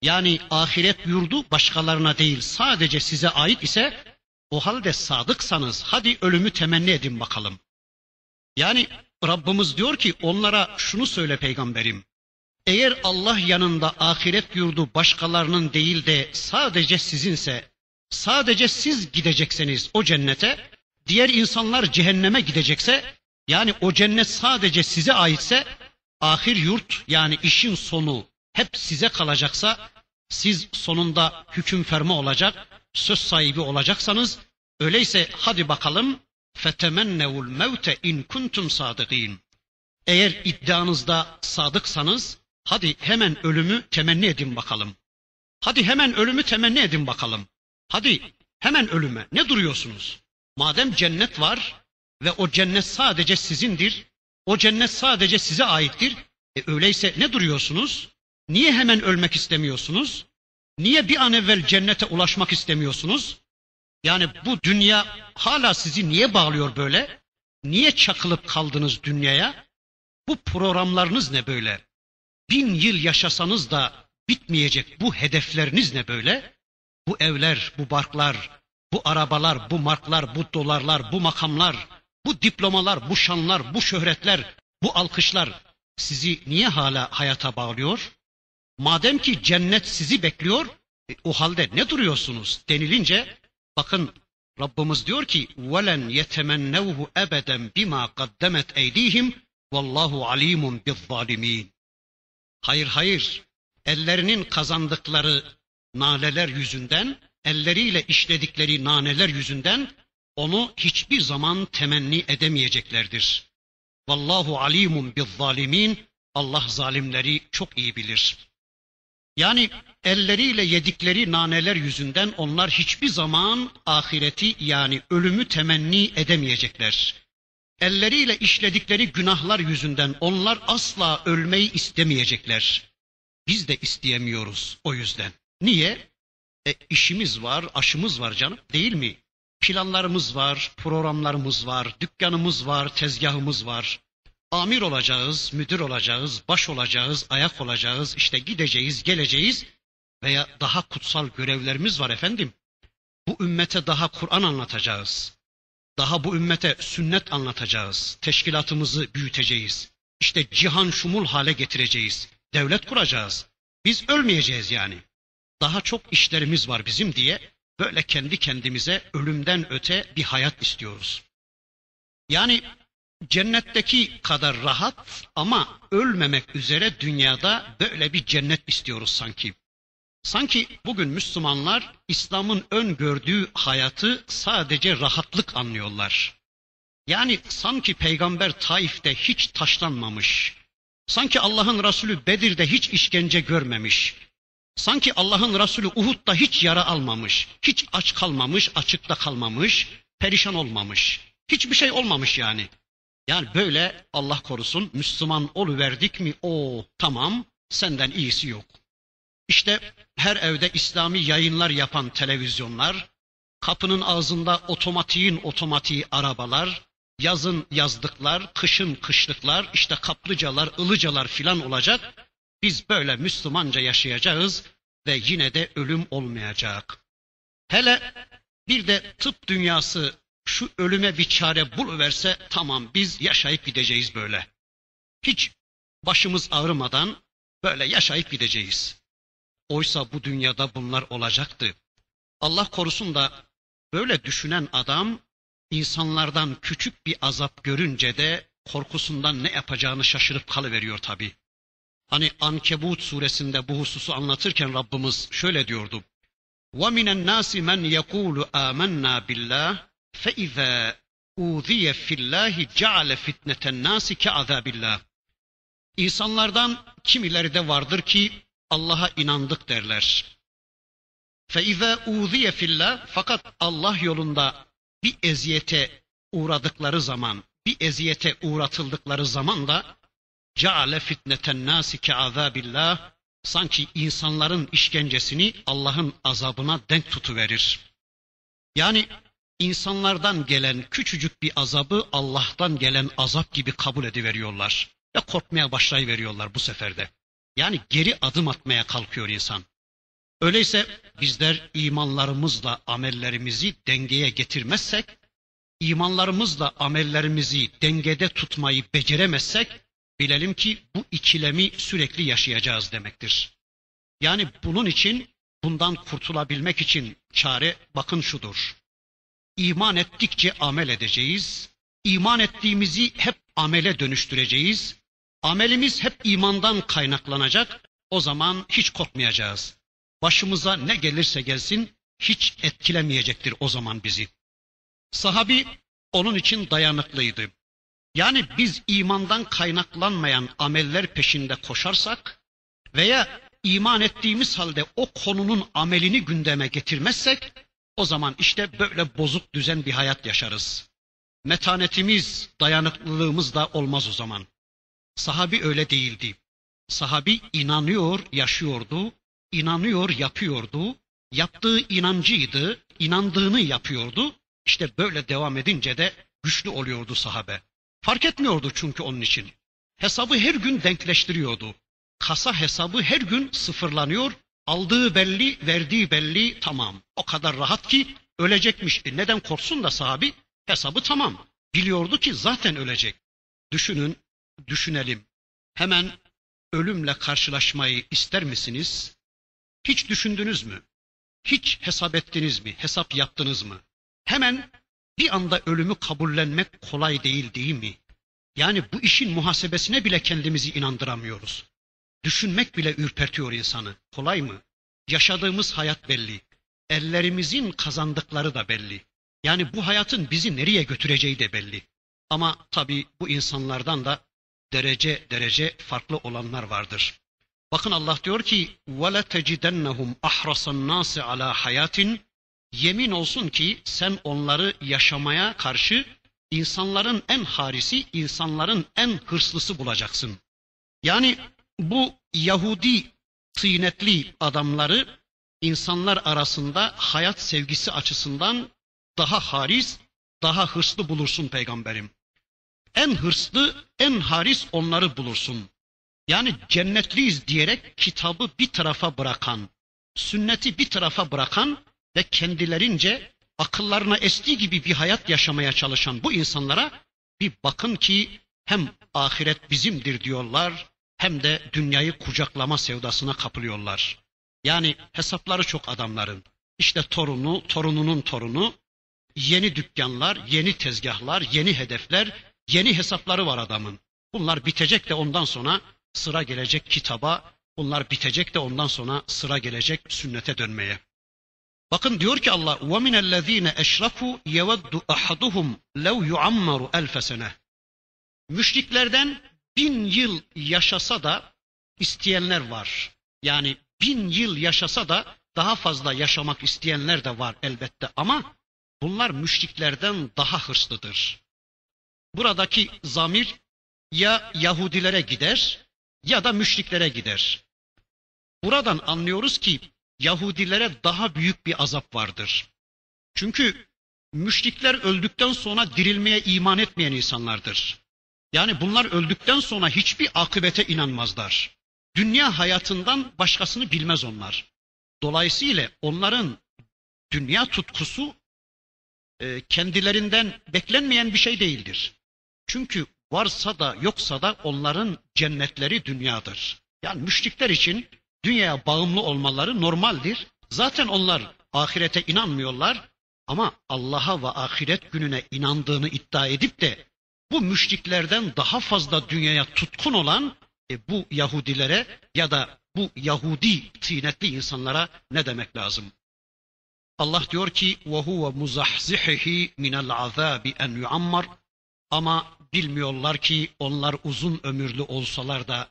yani ahiret yurdu başkalarına değil sadece size ait ise o halde sadıksanız hadi ölümü temenni edin bakalım. Yani Rabbimiz diyor ki onlara şunu söyle peygamberim. Eğer Allah yanında ahiret yurdu başkalarının değil de sadece sizinse, sadece siz gidecekseniz o cennete, diğer insanlar cehenneme gidecekse, yani o cennet sadece size aitse, ahir yurt yani işin sonu hep size kalacaksa, siz sonunda hüküm ferma olacak, söz sahibi olacaksanız, öyleyse hadi bakalım fetemennevul mevte in kuntum sadıkîn. Eğer iddianızda sadıksanız hadi hemen ölümü temenni edin bakalım. Hadi hemen ölümü temenni edin bakalım. Hadi hemen ölüme. Ne duruyorsunuz? Madem cennet var ve o cennet sadece sizindir, o cennet sadece size aittir. E öyleyse ne duruyorsunuz? Niye hemen ölmek istemiyorsunuz? Niye bir an evvel cennete ulaşmak istemiyorsunuz? Yani bu dünya hala sizi niye bağlıyor böyle? Niye çakılıp kaldınız dünyaya? Bu programlarınız ne böyle? Bin yıl yaşasanız da bitmeyecek bu hedefleriniz ne böyle? Bu evler, bu barklar, bu arabalar, bu marklar, bu dolarlar, bu makamlar, bu diplomalar, bu şanlar, bu şöhretler, bu alkışlar sizi niye hala hayata bağlıyor? Madem ki cennet sizi bekliyor, e, o halde ne duruyorsunuz denilince bakın Rabbimiz diyor ki وَلَنْ يَتَمَنَّوْهُ اَبَدًا بِمَا قَدَّمَتْ اَيْد۪يهِمْ وَاللّٰهُ عَل۪يمٌ بِالظَّالِم۪ينَ Hayır hayır, ellerinin kazandıkları naneler yüzünden, elleriyle işledikleri naneler yüzünden onu hiçbir zaman temenni edemeyeceklerdir. Vallahu alimun bizzalimin. Allah zalimleri çok iyi bilir. Yani elleriyle yedikleri naneler yüzünden onlar hiçbir zaman ahireti yani ölümü temenni edemeyecekler. Elleriyle işledikleri günahlar yüzünden onlar asla ölmeyi istemeyecekler. Biz de isteyemiyoruz o yüzden. Niye? E işimiz var, aşımız var canım değil mi? Planlarımız var, programlarımız var, dükkanımız var, tezgahımız var. Amir olacağız, müdür olacağız, baş olacağız, ayak olacağız, işte gideceğiz, geleceğiz veya daha kutsal görevlerimiz var efendim. Bu ümmete daha Kur'an anlatacağız. Daha bu ümmete sünnet anlatacağız. Teşkilatımızı büyüteceğiz. İşte cihan şumul hale getireceğiz. Devlet kuracağız. Biz ölmeyeceğiz yani. Daha çok işlerimiz var bizim diye böyle kendi kendimize ölümden öte bir hayat istiyoruz. Yani cennetteki kadar rahat ama ölmemek üzere dünyada böyle bir cennet istiyoruz sanki. Sanki bugün Müslümanlar İslam'ın öngördüğü hayatı sadece rahatlık anlıyorlar. Yani sanki peygamber Taif'te hiç taşlanmamış. Sanki Allah'ın Resulü Bedir'de hiç işkence görmemiş. Sanki Allah'ın Resulü Uhud'da hiç yara almamış. Hiç aç kalmamış, açıkta kalmamış, perişan olmamış. Hiçbir şey olmamış yani. Yani böyle Allah korusun Müslüman oluverdik mi o tamam senden iyisi yok. İşte her evde İslami yayınlar yapan televizyonlar, kapının ağzında otomatiğin otomatiği arabalar, yazın yazdıklar, kışın kışlıklar, işte kaplıcalar, ılıcalar filan olacak. Biz böyle Müslümanca yaşayacağız ve yine de ölüm olmayacak. Hele bir de tıp dünyası şu ölüme bir çare buluverse tamam biz yaşayıp gideceğiz böyle. Hiç başımız ağrımadan böyle yaşayıp gideceğiz. Oysa bu dünyada bunlar olacaktı. Allah korusun da böyle düşünen adam insanlardan küçük bir azap görünce de korkusundan ne yapacağını şaşırıp kalıveriyor tabi. Hani Ankebut suresinde bu hususu anlatırken Rabbimiz şöyle diyordu. وَمِنَ النَّاسِ مَنْ يَقُولُ آمَنَّا بِاللّٰهِ فَإِذَا اُوذِيَ فِي اللّٰهِ جَعَلَ فِتْنَةَ النَّاسِ كَعَذَابِ اللّٰهِ İnsanlardan kimileri de vardır ki Allah'a inandık derler. فَاِذَا اُوذِيَ فِي اللّٰهِ Fakat Allah yolunda bir eziyete uğradıkları zaman, bir eziyete uğratıldıkları zaman da ceale fitneten nasi ke azabillah sanki insanların işkencesini Allah'ın azabına denk tutuverir. Yani insanlardan gelen küçücük bir azabı Allah'tan gelen azap gibi kabul ediveriyorlar ve korkmaya başlayıveriyorlar bu seferde. Yani geri adım atmaya kalkıyor insan. Öyleyse bizler imanlarımızla amellerimizi dengeye getirmezsek, imanlarımızla amellerimizi dengede tutmayı beceremezsek, bilelim ki bu ikilemi sürekli yaşayacağız demektir. Yani bunun için, bundan kurtulabilmek için çare bakın şudur. İman ettikçe amel edeceğiz. İman ettiğimizi hep amele dönüştüreceğiz. Amelimiz hep imandan kaynaklanacak. O zaman hiç korkmayacağız başımıza ne gelirse gelsin hiç etkilemeyecektir o zaman bizi. Sahabi onun için dayanıklıydı. Yani biz imandan kaynaklanmayan ameller peşinde koşarsak veya iman ettiğimiz halde o konunun amelini gündeme getirmezsek o zaman işte böyle bozuk düzen bir hayat yaşarız. Metanetimiz, dayanıklılığımız da olmaz o zaman. Sahabi öyle değildi. Sahabi inanıyor, yaşıyordu, inanıyor, yapıyordu. Yaptığı inancıydı, inandığını yapıyordu. İşte böyle devam edince de güçlü oluyordu sahabe. Fark etmiyordu çünkü onun için. Hesabı her gün denkleştiriyordu. Kasa hesabı her gün sıfırlanıyor. Aldığı belli, verdiği belli tamam. O kadar rahat ki ölecekmiş. E neden korksun da sahabi? Hesabı tamam. Biliyordu ki zaten ölecek. Düşünün, düşünelim. Hemen ölümle karşılaşmayı ister misiniz? Hiç düşündünüz mü? Hiç hesap ettiniz mi? Hesap yaptınız mı? Hemen bir anda ölümü kabullenmek kolay değil değil mi? Yani bu işin muhasebesine bile kendimizi inandıramıyoruz. Düşünmek bile ürpertiyor insanı. Kolay mı? Yaşadığımız hayat belli. Ellerimizin kazandıkları da belli. Yani bu hayatın bizi nereye götüreceği de belli. Ama tabii bu insanlardan da derece derece farklı olanlar vardır. Bakın Allah diyor ki: "Ve la tecidennahum ahrasan nasi ala hayatin Yemin olsun ki sen onları yaşamaya karşı insanların en harisi, insanların en hırslısı bulacaksın. Yani bu Yahudi tıynetli adamları insanlar arasında hayat sevgisi açısından daha haris, daha hırslı bulursun peygamberim. En hırslı, en haris onları bulursun. Yani cennetliyiz diyerek kitabı bir tarafa bırakan, sünneti bir tarafa bırakan ve kendilerince akıllarına estiği gibi bir hayat yaşamaya çalışan bu insanlara bir bakın ki hem ahiret bizimdir diyorlar hem de dünyayı kucaklama sevdasına kapılıyorlar. Yani hesapları çok adamların. İşte torunu, torununun torunu, yeni dükkanlar, yeni tezgahlar, yeni hedefler, yeni hesapları var adamın. Bunlar bitecek de ondan sonra sıra gelecek kitaba, bunlar bitecek de ondan sonra sıra gelecek sünnete dönmeye. Bakın diyor ki Allah وَمِنَ الَّذ۪ينَ اَشْرَكُوا يَوَدُّ أَحَدُهُمْ لَوْ يُعَمَّرُ أَلْفَ سَنَةً Müşriklerden bin yıl yaşasa da isteyenler var. Yani bin yıl yaşasa da daha fazla yaşamak isteyenler de var elbette ama bunlar müşriklerden daha hırslıdır. Buradaki zamir ya Yahudilere gider ya da müşriklere gider. Buradan anlıyoruz ki Yahudilere daha büyük bir azap vardır. Çünkü müşrikler öldükten sonra dirilmeye iman etmeyen insanlardır. Yani bunlar öldükten sonra hiçbir akıbete inanmazlar. Dünya hayatından başkasını bilmez onlar. Dolayısıyla onların dünya tutkusu e, kendilerinden beklenmeyen bir şey değildir. Çünkü varsa da yoksa da onların cennetleri dünyadır. Yani müşrikler için dünyaya bağımlı olmaları normaldir. Zaten onlar ahirete inanmıyorlar ama Allah'a ve ahiret gününe inandığını iddia edip de bu müşriklerden daha fazla dünyaya tutkun olan e, bu Yahudilere ya da bu Yahudi tinetli insanlara ne demek lazım? Allah diyor ki وَهُوَ مُزَحْزِحِهِ مِنَ الْعَذَابِ اَنْ يُعَمَّرْ Ama bilmiyorlar ki onlar uzun ömürlü olsalar da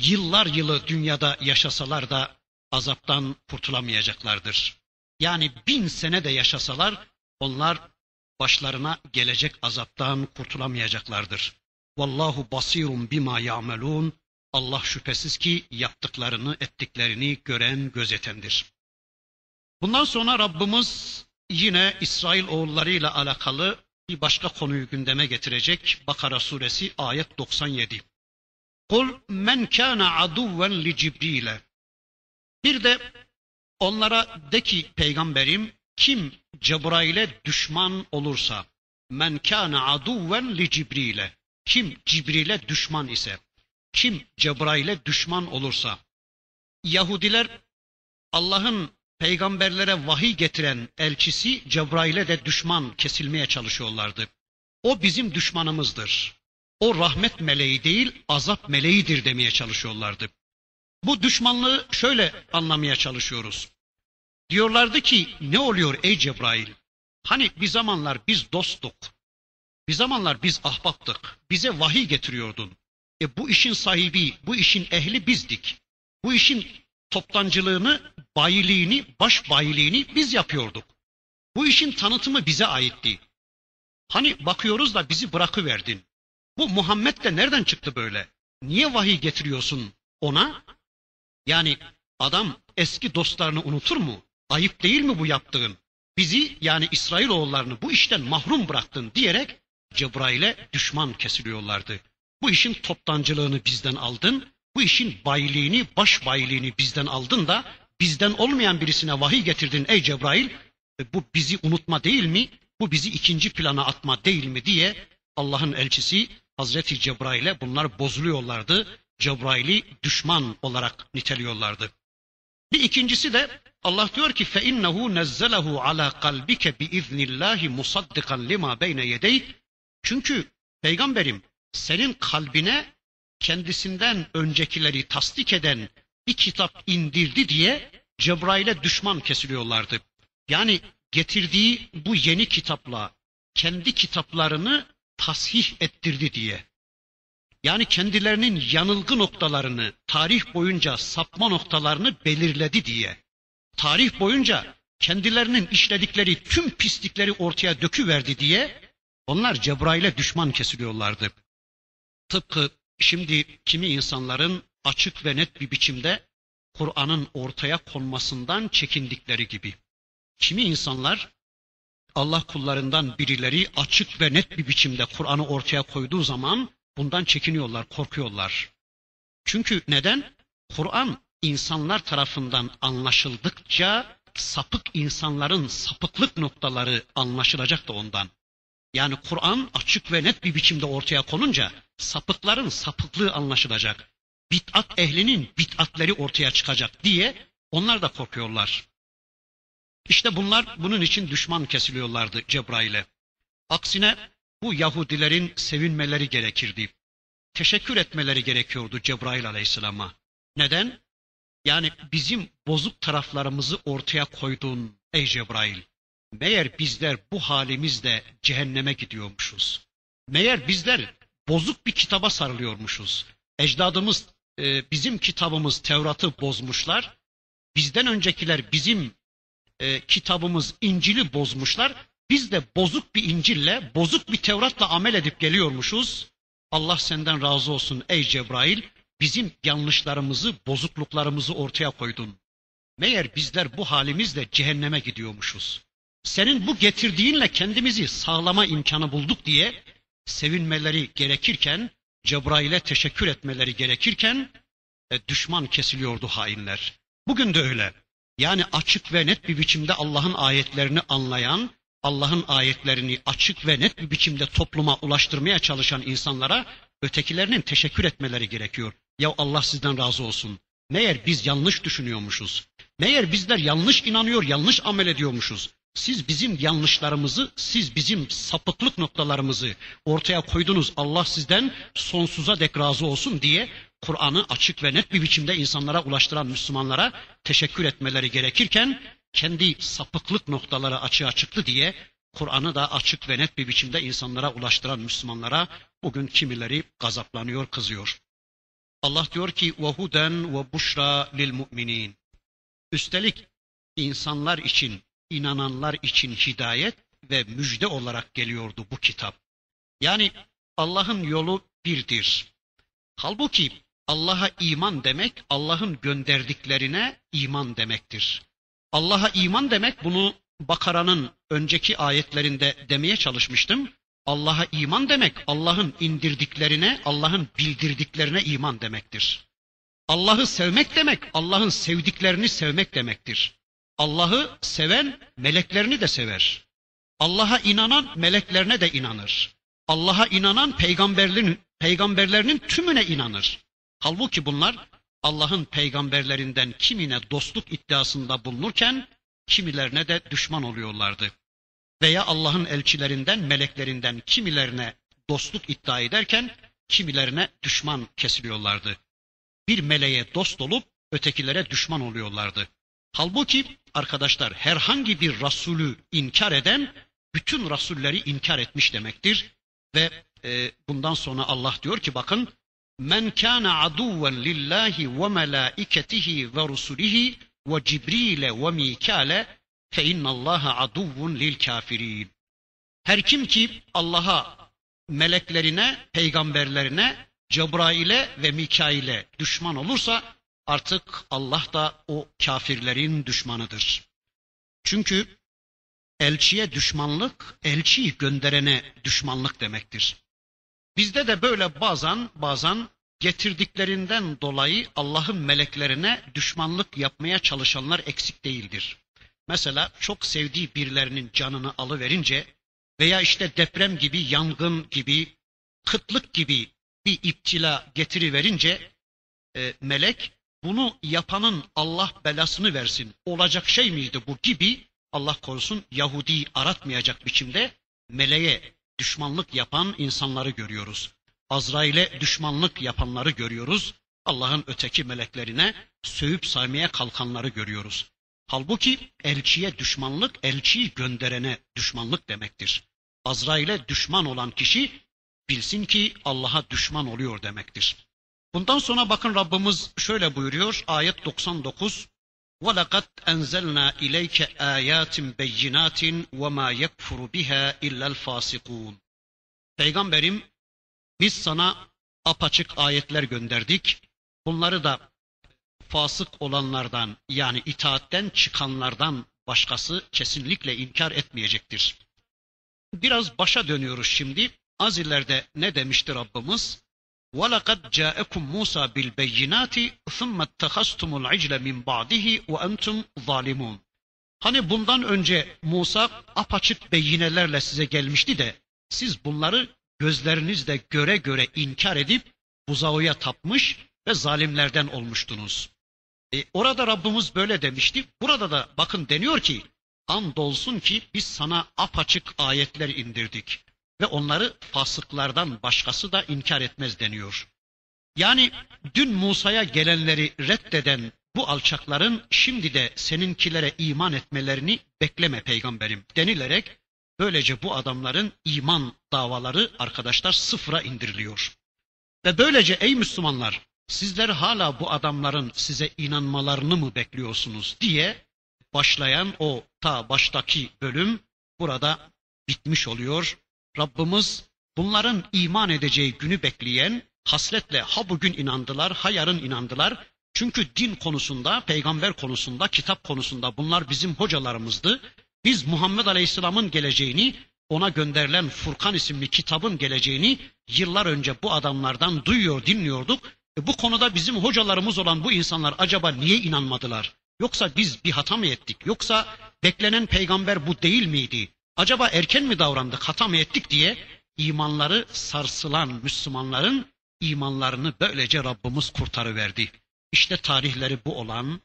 yıllar yılı dünyada yaşasalar da azaptan kurtulamayacaklardır. Yani bin sene de yaşasalar onlar başlarına gelecek azaptan kurtulamayacaklardır. Vallahu basirun bima ya'melun. Allah şüphesiz ki yaptıklarını, ettiklerini gören, gözetendir. Bundan sonra Rabbimiz yine İsrail oğullarıyla alakalı bir başka konuyu gündeme getirecek. Bakara suresi ayet 97. Kul men kana aduven li Cibril'e. Bir de onlara de ki peygamberim kim Cebrail'e düşman olursa men kana aduven li Cibril'e kim Cibril'e düşman ise kim Cebrail'e düşman olursa Yahudiler Allah'ın peygamberlere vahiy getiren elçisi Cebrail'e de düşman kesilmeye çalışıyorlardı. O bizim düşmanımızdır. O rahmet meleği değil, azap meleğidir demeye çalışıyorlardı. Bu düşmanlığı şöyle anlamaya çalışıyoruz. Diyorlardı ki ne oluyor ey Cebrail? Hani bir zamanlar biz dosttuk. Bir zamanlar biz ahbaptık. Bize vahiy getiriyordun. E bu işin sahibi, bu işin ehli bizdik. Bu işin toptancılığını, bayiliğini, baş bayiliğini biz yapıyorduk. Bu işin tanıtımı bize aitti. Hani bakıyoruz da bizi bırakıverdin. Bu Muhammed de nereden çıktı böyle? Niye vahiy getiriyorsun ona? Yani adam eski dostlarını unutur mu? Ayıp değil mi bu yaptığın? Bizi yani İsrailoğullarını bu işten mahrum bıraktın diyerek Cebrail'e düşman kesiliyorlardı. Bu işin toptancılığını bizden aldın, bu işin bayiliğini, baş bayiliğini bizden aldın da bizden olmayan birisine vahiy getirdin ey Cebrail. E, bu bizi unutma değil mi? Bu bizi ikinci plana atma değil mi diye Allah'ın elçisi Hazreti Cebrail'e bunlar bozuluyorlardı. Cebrail'i düşman olarak niteliyorlardı. Bir ikincisi de Allah diyor ki fe innehu nezzelahu ala kalbike bi iznillahi musaddikan lima beyne yedey. Çünkü peygamberim senin kalbine kendisinden öncekileri tasdik eden bir kitap indirdi diye Cebrail'e düşman kesiliyorlardı. Yani getirdiği bu yeni kitapla kendi kitaplarını tasih ettirdi diye. Yani kendilerinin yanılgı noktalarını, tarih boyunca sapma noktalarını belirledi diye. Tarih boyunca kendilerinin işledikleri tüm pislikleri ortaya döküverdi diye onlar Cebrail'e düşman kesiliyorlardı. Tıpkı şimdi kimi insanların açık ve net bir biçimde Kur'an'ın ortaya konmasından çekindikleri gibi. Kimi insanlar Allah kullarından birileri açık ve net bir biçimde Kur'an'ı ortaya koyduğu zaman bundan çekiniyorlar, korkuyorlar. Çünkü neden? Kur'an insanlar tarafından anlaşıldıkça, sapık insanların sapıklık noktaları anlaşılacak da ondan. Yani Kur'an açık ve net bir biçimde ortaya konunca sapıkların sapıklığı anlaşılacak. Bid'at ehlinin bid'atleri ortaya çıkacak diye onlar da korkuyorlar. İşte bunlar bunun için düşman kesiliyorlardı Cebrail'e. Aksine bu Yahudilerin sevinmeleri gerekirdi. Teşekkür etmeleri gerekiyordu Cebrail aleyhisselama. Neden? Yani bizim bozuk taraflarımızı ortaya koydun ey Cebrail. Meğer bizler bu halimizle cehenneme gidiyormuşuz. Meğer bizler bozuk bir kitaba sarılıyormuşuz. Ecdadımız e, bizim kitabımız Tevrat'ı bozmuşlar. Bizden öncekiler bizim e, kitabımız İncil'i bozmuşlar. Biz de bozuk bir İncil'le, bozuk bir Tevrat'la amel edip geliyormuşuz. Allah senden razı olsun ey Cebrail. Bizim yanlışlarımızı, bozukluklarımızı ortaya koydun. Meğer bizler bu halimizle cehenneme gidiyormuşuz. Senin bu getirdiğinle kendimizi sağlama imkanı bulduk diye sevinmeleri gerekirken, Cebrail'e teşekkür etmeleri gerekirken e, düşman kesiliyordu hainler. Bugün de öyle. Yani açık ve net bir biçimde Allah'ın ayetlerini anlayan, Allah'ın ayetlerini açık ve net bir biçimde topluma ulaştırmaya çalışan insanlara ötekilerinin teşekkür etmeleri gerekiyor. Ya Allah sizden razı olsun. Meğer biz yanlış düşünüyormuşuz. Meğer bizler yanlış inanıyor, yanlış amel ediyormuşuz. Siz bizim yanlışlarımızı, siz bizim sapıklık noktalarımızı ortaya koydunuz. Allah sizden sonsuza dek razı olsun diye Kur'an'ı açık ve net bir biçimde insanlara ulaştıran Müslümanlara teşekkür etmeleri gerekirken kendi sapıklık noktaları açığa çıktı diye Kur'an'ı da açık ve net bir biçimde insanlara ulaştıran Müslümanlara bugün kimileri gazaplanıyor, kızıyor. Allah diyor ki vehuden ve buşra lil müminin. Üstelik insanlar için, inananlar için hidayet ve müjde olarak geliyordu bu kitap. Yani Allah'ın yolu birdir. Halbuki Allah'a iman demek Allah'ın gönderdiklerine iman demektir. Allah'a iman demek bunu Bakara'nın önceki ayetlerinde demeye çalışmıştım. Allah'a iman demek Allah'ın indirdiklerine, Allah'ın bildirdiklerine iman demektir. Allah'ı sevmek demek Allah'ın sevdiklerini sevmek demektir. Allah'ı seven meleklerini de sever. Allah'a inanan meleklerine de inanır. Allah'a inanan peygamberlerin, peygamberlerinin tümüne inanır. Halbuki bunlar Allah'ın peygamberlerinden kimine dostluk iddiasında bulunurken kimilerine de düşman oluyorlardı. Veya Allah'ın elçilerinden, meleklerinden kimilerine dostluk iddia ederken kimilerine düşman kesiliyorlardı. Bir meleğe dost olup ötekilere düşman oluyorlardı. Halbuki arkadaşlar herhangi bir Rasulü inkar eden bütün Rasulleri inkar etmiş demektir. Ve e, bundan sonra Allah diyor ki bakın Men kana aduven lillahi ve melaiketihi ve rusulihi ve Cibril'e ve Mikale fe innallaha aduvun lil kafirin. Her kim ki Allah'a, meleklerine, peygamberlerine, Cebrail'e ve Mikail'e düşman olursa artık Allah da o kafirlerin düşmanıdır. Çünkü elçiye düşmanlık, elçiyi gönderene düşmanlık demektir. Bizde de böyle bazen bazen getirdiklerinden dolayı Allah'ın meleklerine düşmanlık yapmaya çalışanlar eksik değildir. Mesela çok sevdiği birilerinin canını alıverince veya işte deprem gibi, yangın gibi, kıtlık gibi bir iptila getiriverince e, melek bunu yapanın Allah belasını versin. Olacak şey miydi bu gibi Allah korusun Yahudi aratmayacak biçimde meleğe düşmanlık yapan insanları görüyoruz. Azrail'e düşmanlık yapanları görüyoruz. Allah'ın öteki meleklerine sövüp saymaya kalkanları görüyoruz. Halbuki elçiye düşmanlık, elçiyi gönderene düşmanlık demektir. Azrail'e düşman olan kişi bilsin ki Allah'a düşman oluyor demektir. Bundan sonra bakın Rabbimiz şöyle buyuruyor ayet 99 وَلَقَدْ أَنْزَلْنَا إِلَيْكَ آيَاتٍ بَيِّنَاتٍ وَمَا يَكْفُرُ بِهَا إِلَّا الْفَاسِقُونَ Peygamberim biz sana apaçık ayetler gönderdik. Bunları da fasık olanlardan yani itaatten çıkanlardan başkası kesinlikle inkar etmeyecektir. Biraz başa dönüyoruz şimdi. Az ileride ne demişti Rabbimiz? وَلَقَدْ جَاءَكُمْ مُوسَى بِالْبَيِّنَاتِ ثُمَّ اتَّخَذْتُمُ الْعِجْلَ مِنْ بَعْدِهِ وَاَنْتُمْ ظَالِمُونَ Hani bundan önce Musa apaçık beyinelerle size gelmişti de siz bunları gözlerinizle göre göre inkar edip buzaoya tapmış ve zalimlerden olmuştunuz. E, orada Rabbimiz böyle demişti. Burada da bakın deniyor ki andolsun ki biz sana apaçık ayetler indirdik ve onları fasıklardan başkası da inkar etmez deniyor. Yani dün Musa'ya gelenleri reddeden bu alçakların şimdi de seninkilere iman etmelerini bekleme peygamberim denilerek böylece bu adamların iman davaları arkadaşlar sıfıra indiriliyor. Ve böylece ey Müslümanlar sizler hala bu adamların size inanmalarını mı bekliyorsunuz diye başlayan o ta baştaki bölüm burada bitmiş oluyor. Rabbimiz bunların iman edeceği günü bekleyen hasletle ha bugün inandılar ha yarın inandılar. Çünkü din konusunda, peygamber konusunda, kitap konusunda bunlar bizim hocalarımızdı. Biz Muhammed Aleyhisselam'ın geleceğini, ona gönderilen Furkan isimli kitabın geleceğini yıllar önce bu adamlardan duyuyor, dinliyorduk. E bu konuda bizim hocalarımız olan bu insanlar acaba niye inanmadılar? Yoksa biz bir hata mı ettik? Yoksa beklenen peygamber bu değil miydi? Acaba erken mi davrandık, hata mı ettik diye imanları sarsılan Müslümanların imanlarını böylece Rabbimiz kurtarıverdi. İşte tarihleri bu olan,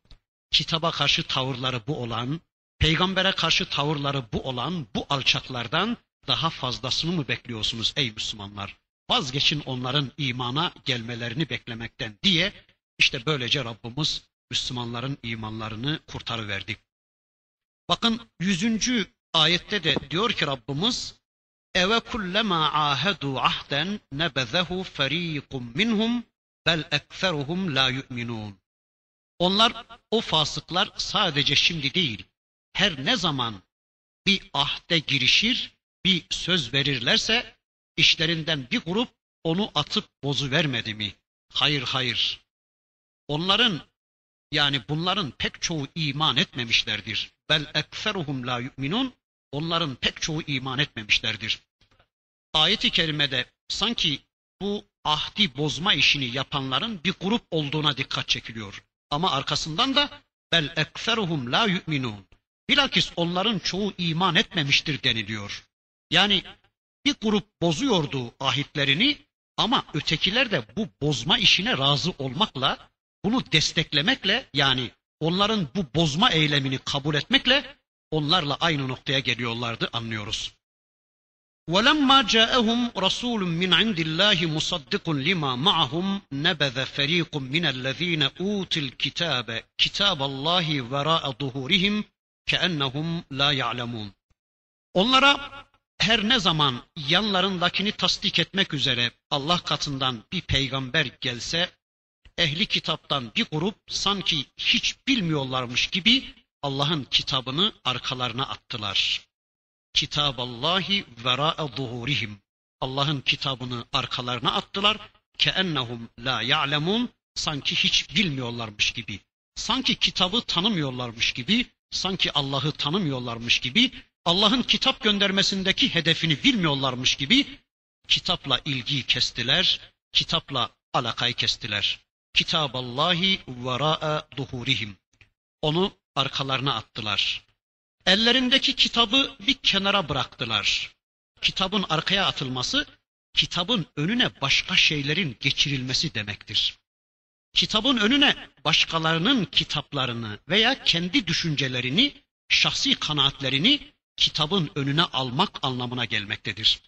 kitaba karşı tavırları bu olan, peygambere karşı tavırları bu olan bu alçaklardan daha fazlasını mı bekliyorsunuz ey Müslümanlar? Vazgeçin onların imana gelmelerini beklemekten diye işte böylece Rabbimiz Müslümanların imanlarını kurtarıverdi. Bakın yüzüncü ayette de diyor ki Rabbimiz Eve kullema ahedu ahden nebezehu ferikum minhum bel ekseruhum la yu'minun. Onlar o fasıklar sadece şimdi değil her ne zaman bir ahde girişir, bir söz verirlerse işlerinden bir grup onu atıp bozu vermedi mi? Hayır hayır. Onların yani bunların pek çoğu iman etmemişlerdir. Bel ekseruhum la yu'minun. Onların pek çoğu iman etmemişlerdir. Ayet-i kerimede sanki bu ahdi bozma işini yapanların bir grup olduğuna dikkat çekiliyor. Ama arkasından da bel ekseruhum la yu'minun. Bilakis onların çoğu iman etmemiştir deniliyor. Yani bir grup bozuyordu ahitlerini ama ötekiler de bu bozma işine razı olmakla, bunu desteklemekle yani onların bu bozma eylemini kabul etmekle onlarla aynı noktaya geliyorlardı anlıyoruz. وَلَمَّا جَاءَهُمْ رَسُولٌ مِّنْ عِنْدِ اللّٰهِ مُصَدِّقٌ لِمَا مَعَهُمْ نَبَذَ فَرِيقٌ مِّنَ الَّذ۪ينَ اُوتِ الْكِتَابَ كِتَابَ اللّٰهِ وَرَاءَ ظُهُورِهِمْ كَأَنَّهُمْ لَا يَعْلَمُونَ Onlara her ne zaman yanlarındakini tasdik etmek üzere Allah katından bir peygamber gelse, ehli kitaptan bir grup sanki hiç bilmiyorlarmış gibi Allah'ın kitabını arkalarına attılar. Kitaballahi vera'a zuhurihim. Allah'ın kitabını arkalarına attılar. Keennehum la ya'lemun. Sanki hiç bilmiyorlarmış gibi. Sanki kitabı tanımıyorlarmış gibi. Sanki Allah'ı tanımıyorlarmış gibi. Allah'ın kitap göndermesindeki hedefini bilmiyorlarmış gibi kitapla ilgiyi kestiler, kitapla alakayı kestiler. Kitaballahi vera'a duhurihim. Onu arkalarına attılar. Ellerindeki kitabı bir kenara bıraktılar. Kitabın arkaya atılması, kitabın önüne başka şeylerin geçirilmesi demektir. Kitabın önüne başkalarının kitaplarını veya kendi düşüncelerini, şahsi kanaatlerini kitabın önüne almak anlamına gelmektedir.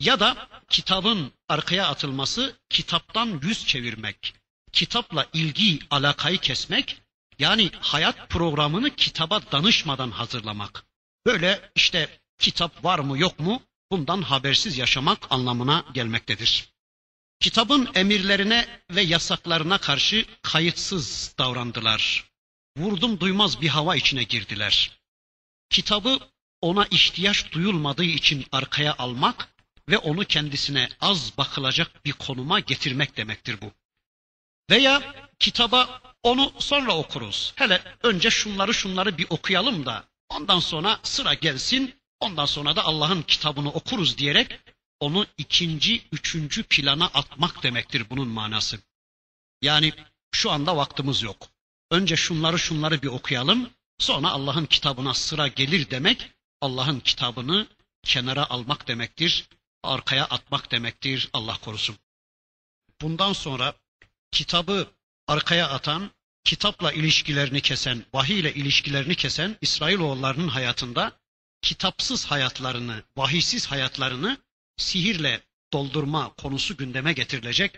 Ya da kitabın arkaya atılması kitaptan yüz çevirmek, kitapla ilgi, alakayı kesmek, yani hayat programını kitaba danışmadan hazırlamak. Böyle işte kitap var mı yok mu bundan habersiz yaşamak anlamına gelmektedir. Kitabın emirlerine ve yasaklarına karşı kayıtsız davrandılar. Vurdum duymaz bir hava içine girdiler. Kitabı ona ihtiyaç duyulmadığı için arkaya almak ve onu kendisine az bakılacak bir konuma getirmek demektir bu. Veya kitaba onu sonra okuruz. Hele önce şunları şunları bir okuyalım da ondan sonra sıra gelsin. Ondan sonra da Allah'ın kitabını okuruz diyerek onu ikinci, üçüncü plana atmak demektir bunun manası. Yani şu anda vaktimiz yok. Önce şunları şunları bir okuyalım. Sonra Allah'ın kitabına sıra gelir demek Allah'ın kitabını kenara almak demektir, arkaya atmak demektir. Allah korusun. Bundan sonra kitabı arkaya atan, kitapla ilişkilerini kesen, vahiy ile ilişkilerini kesen İsrailoğullarının hayatında kitapsız hayatlarını, vahiysiz hayatlarını sihirle doldurma konusu gündeme getirilecek.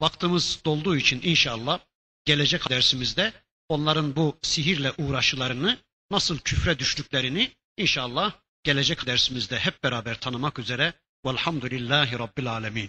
Vaktimiz dolduğu için inşallah gelecek dersimizde onların bu sihirle uğraşılarını, nasıl küfre düştüklerini inşallah gelecek dersimizde hep beraber tanımak üzere. Velhamdülillahi Rabbil Alemin.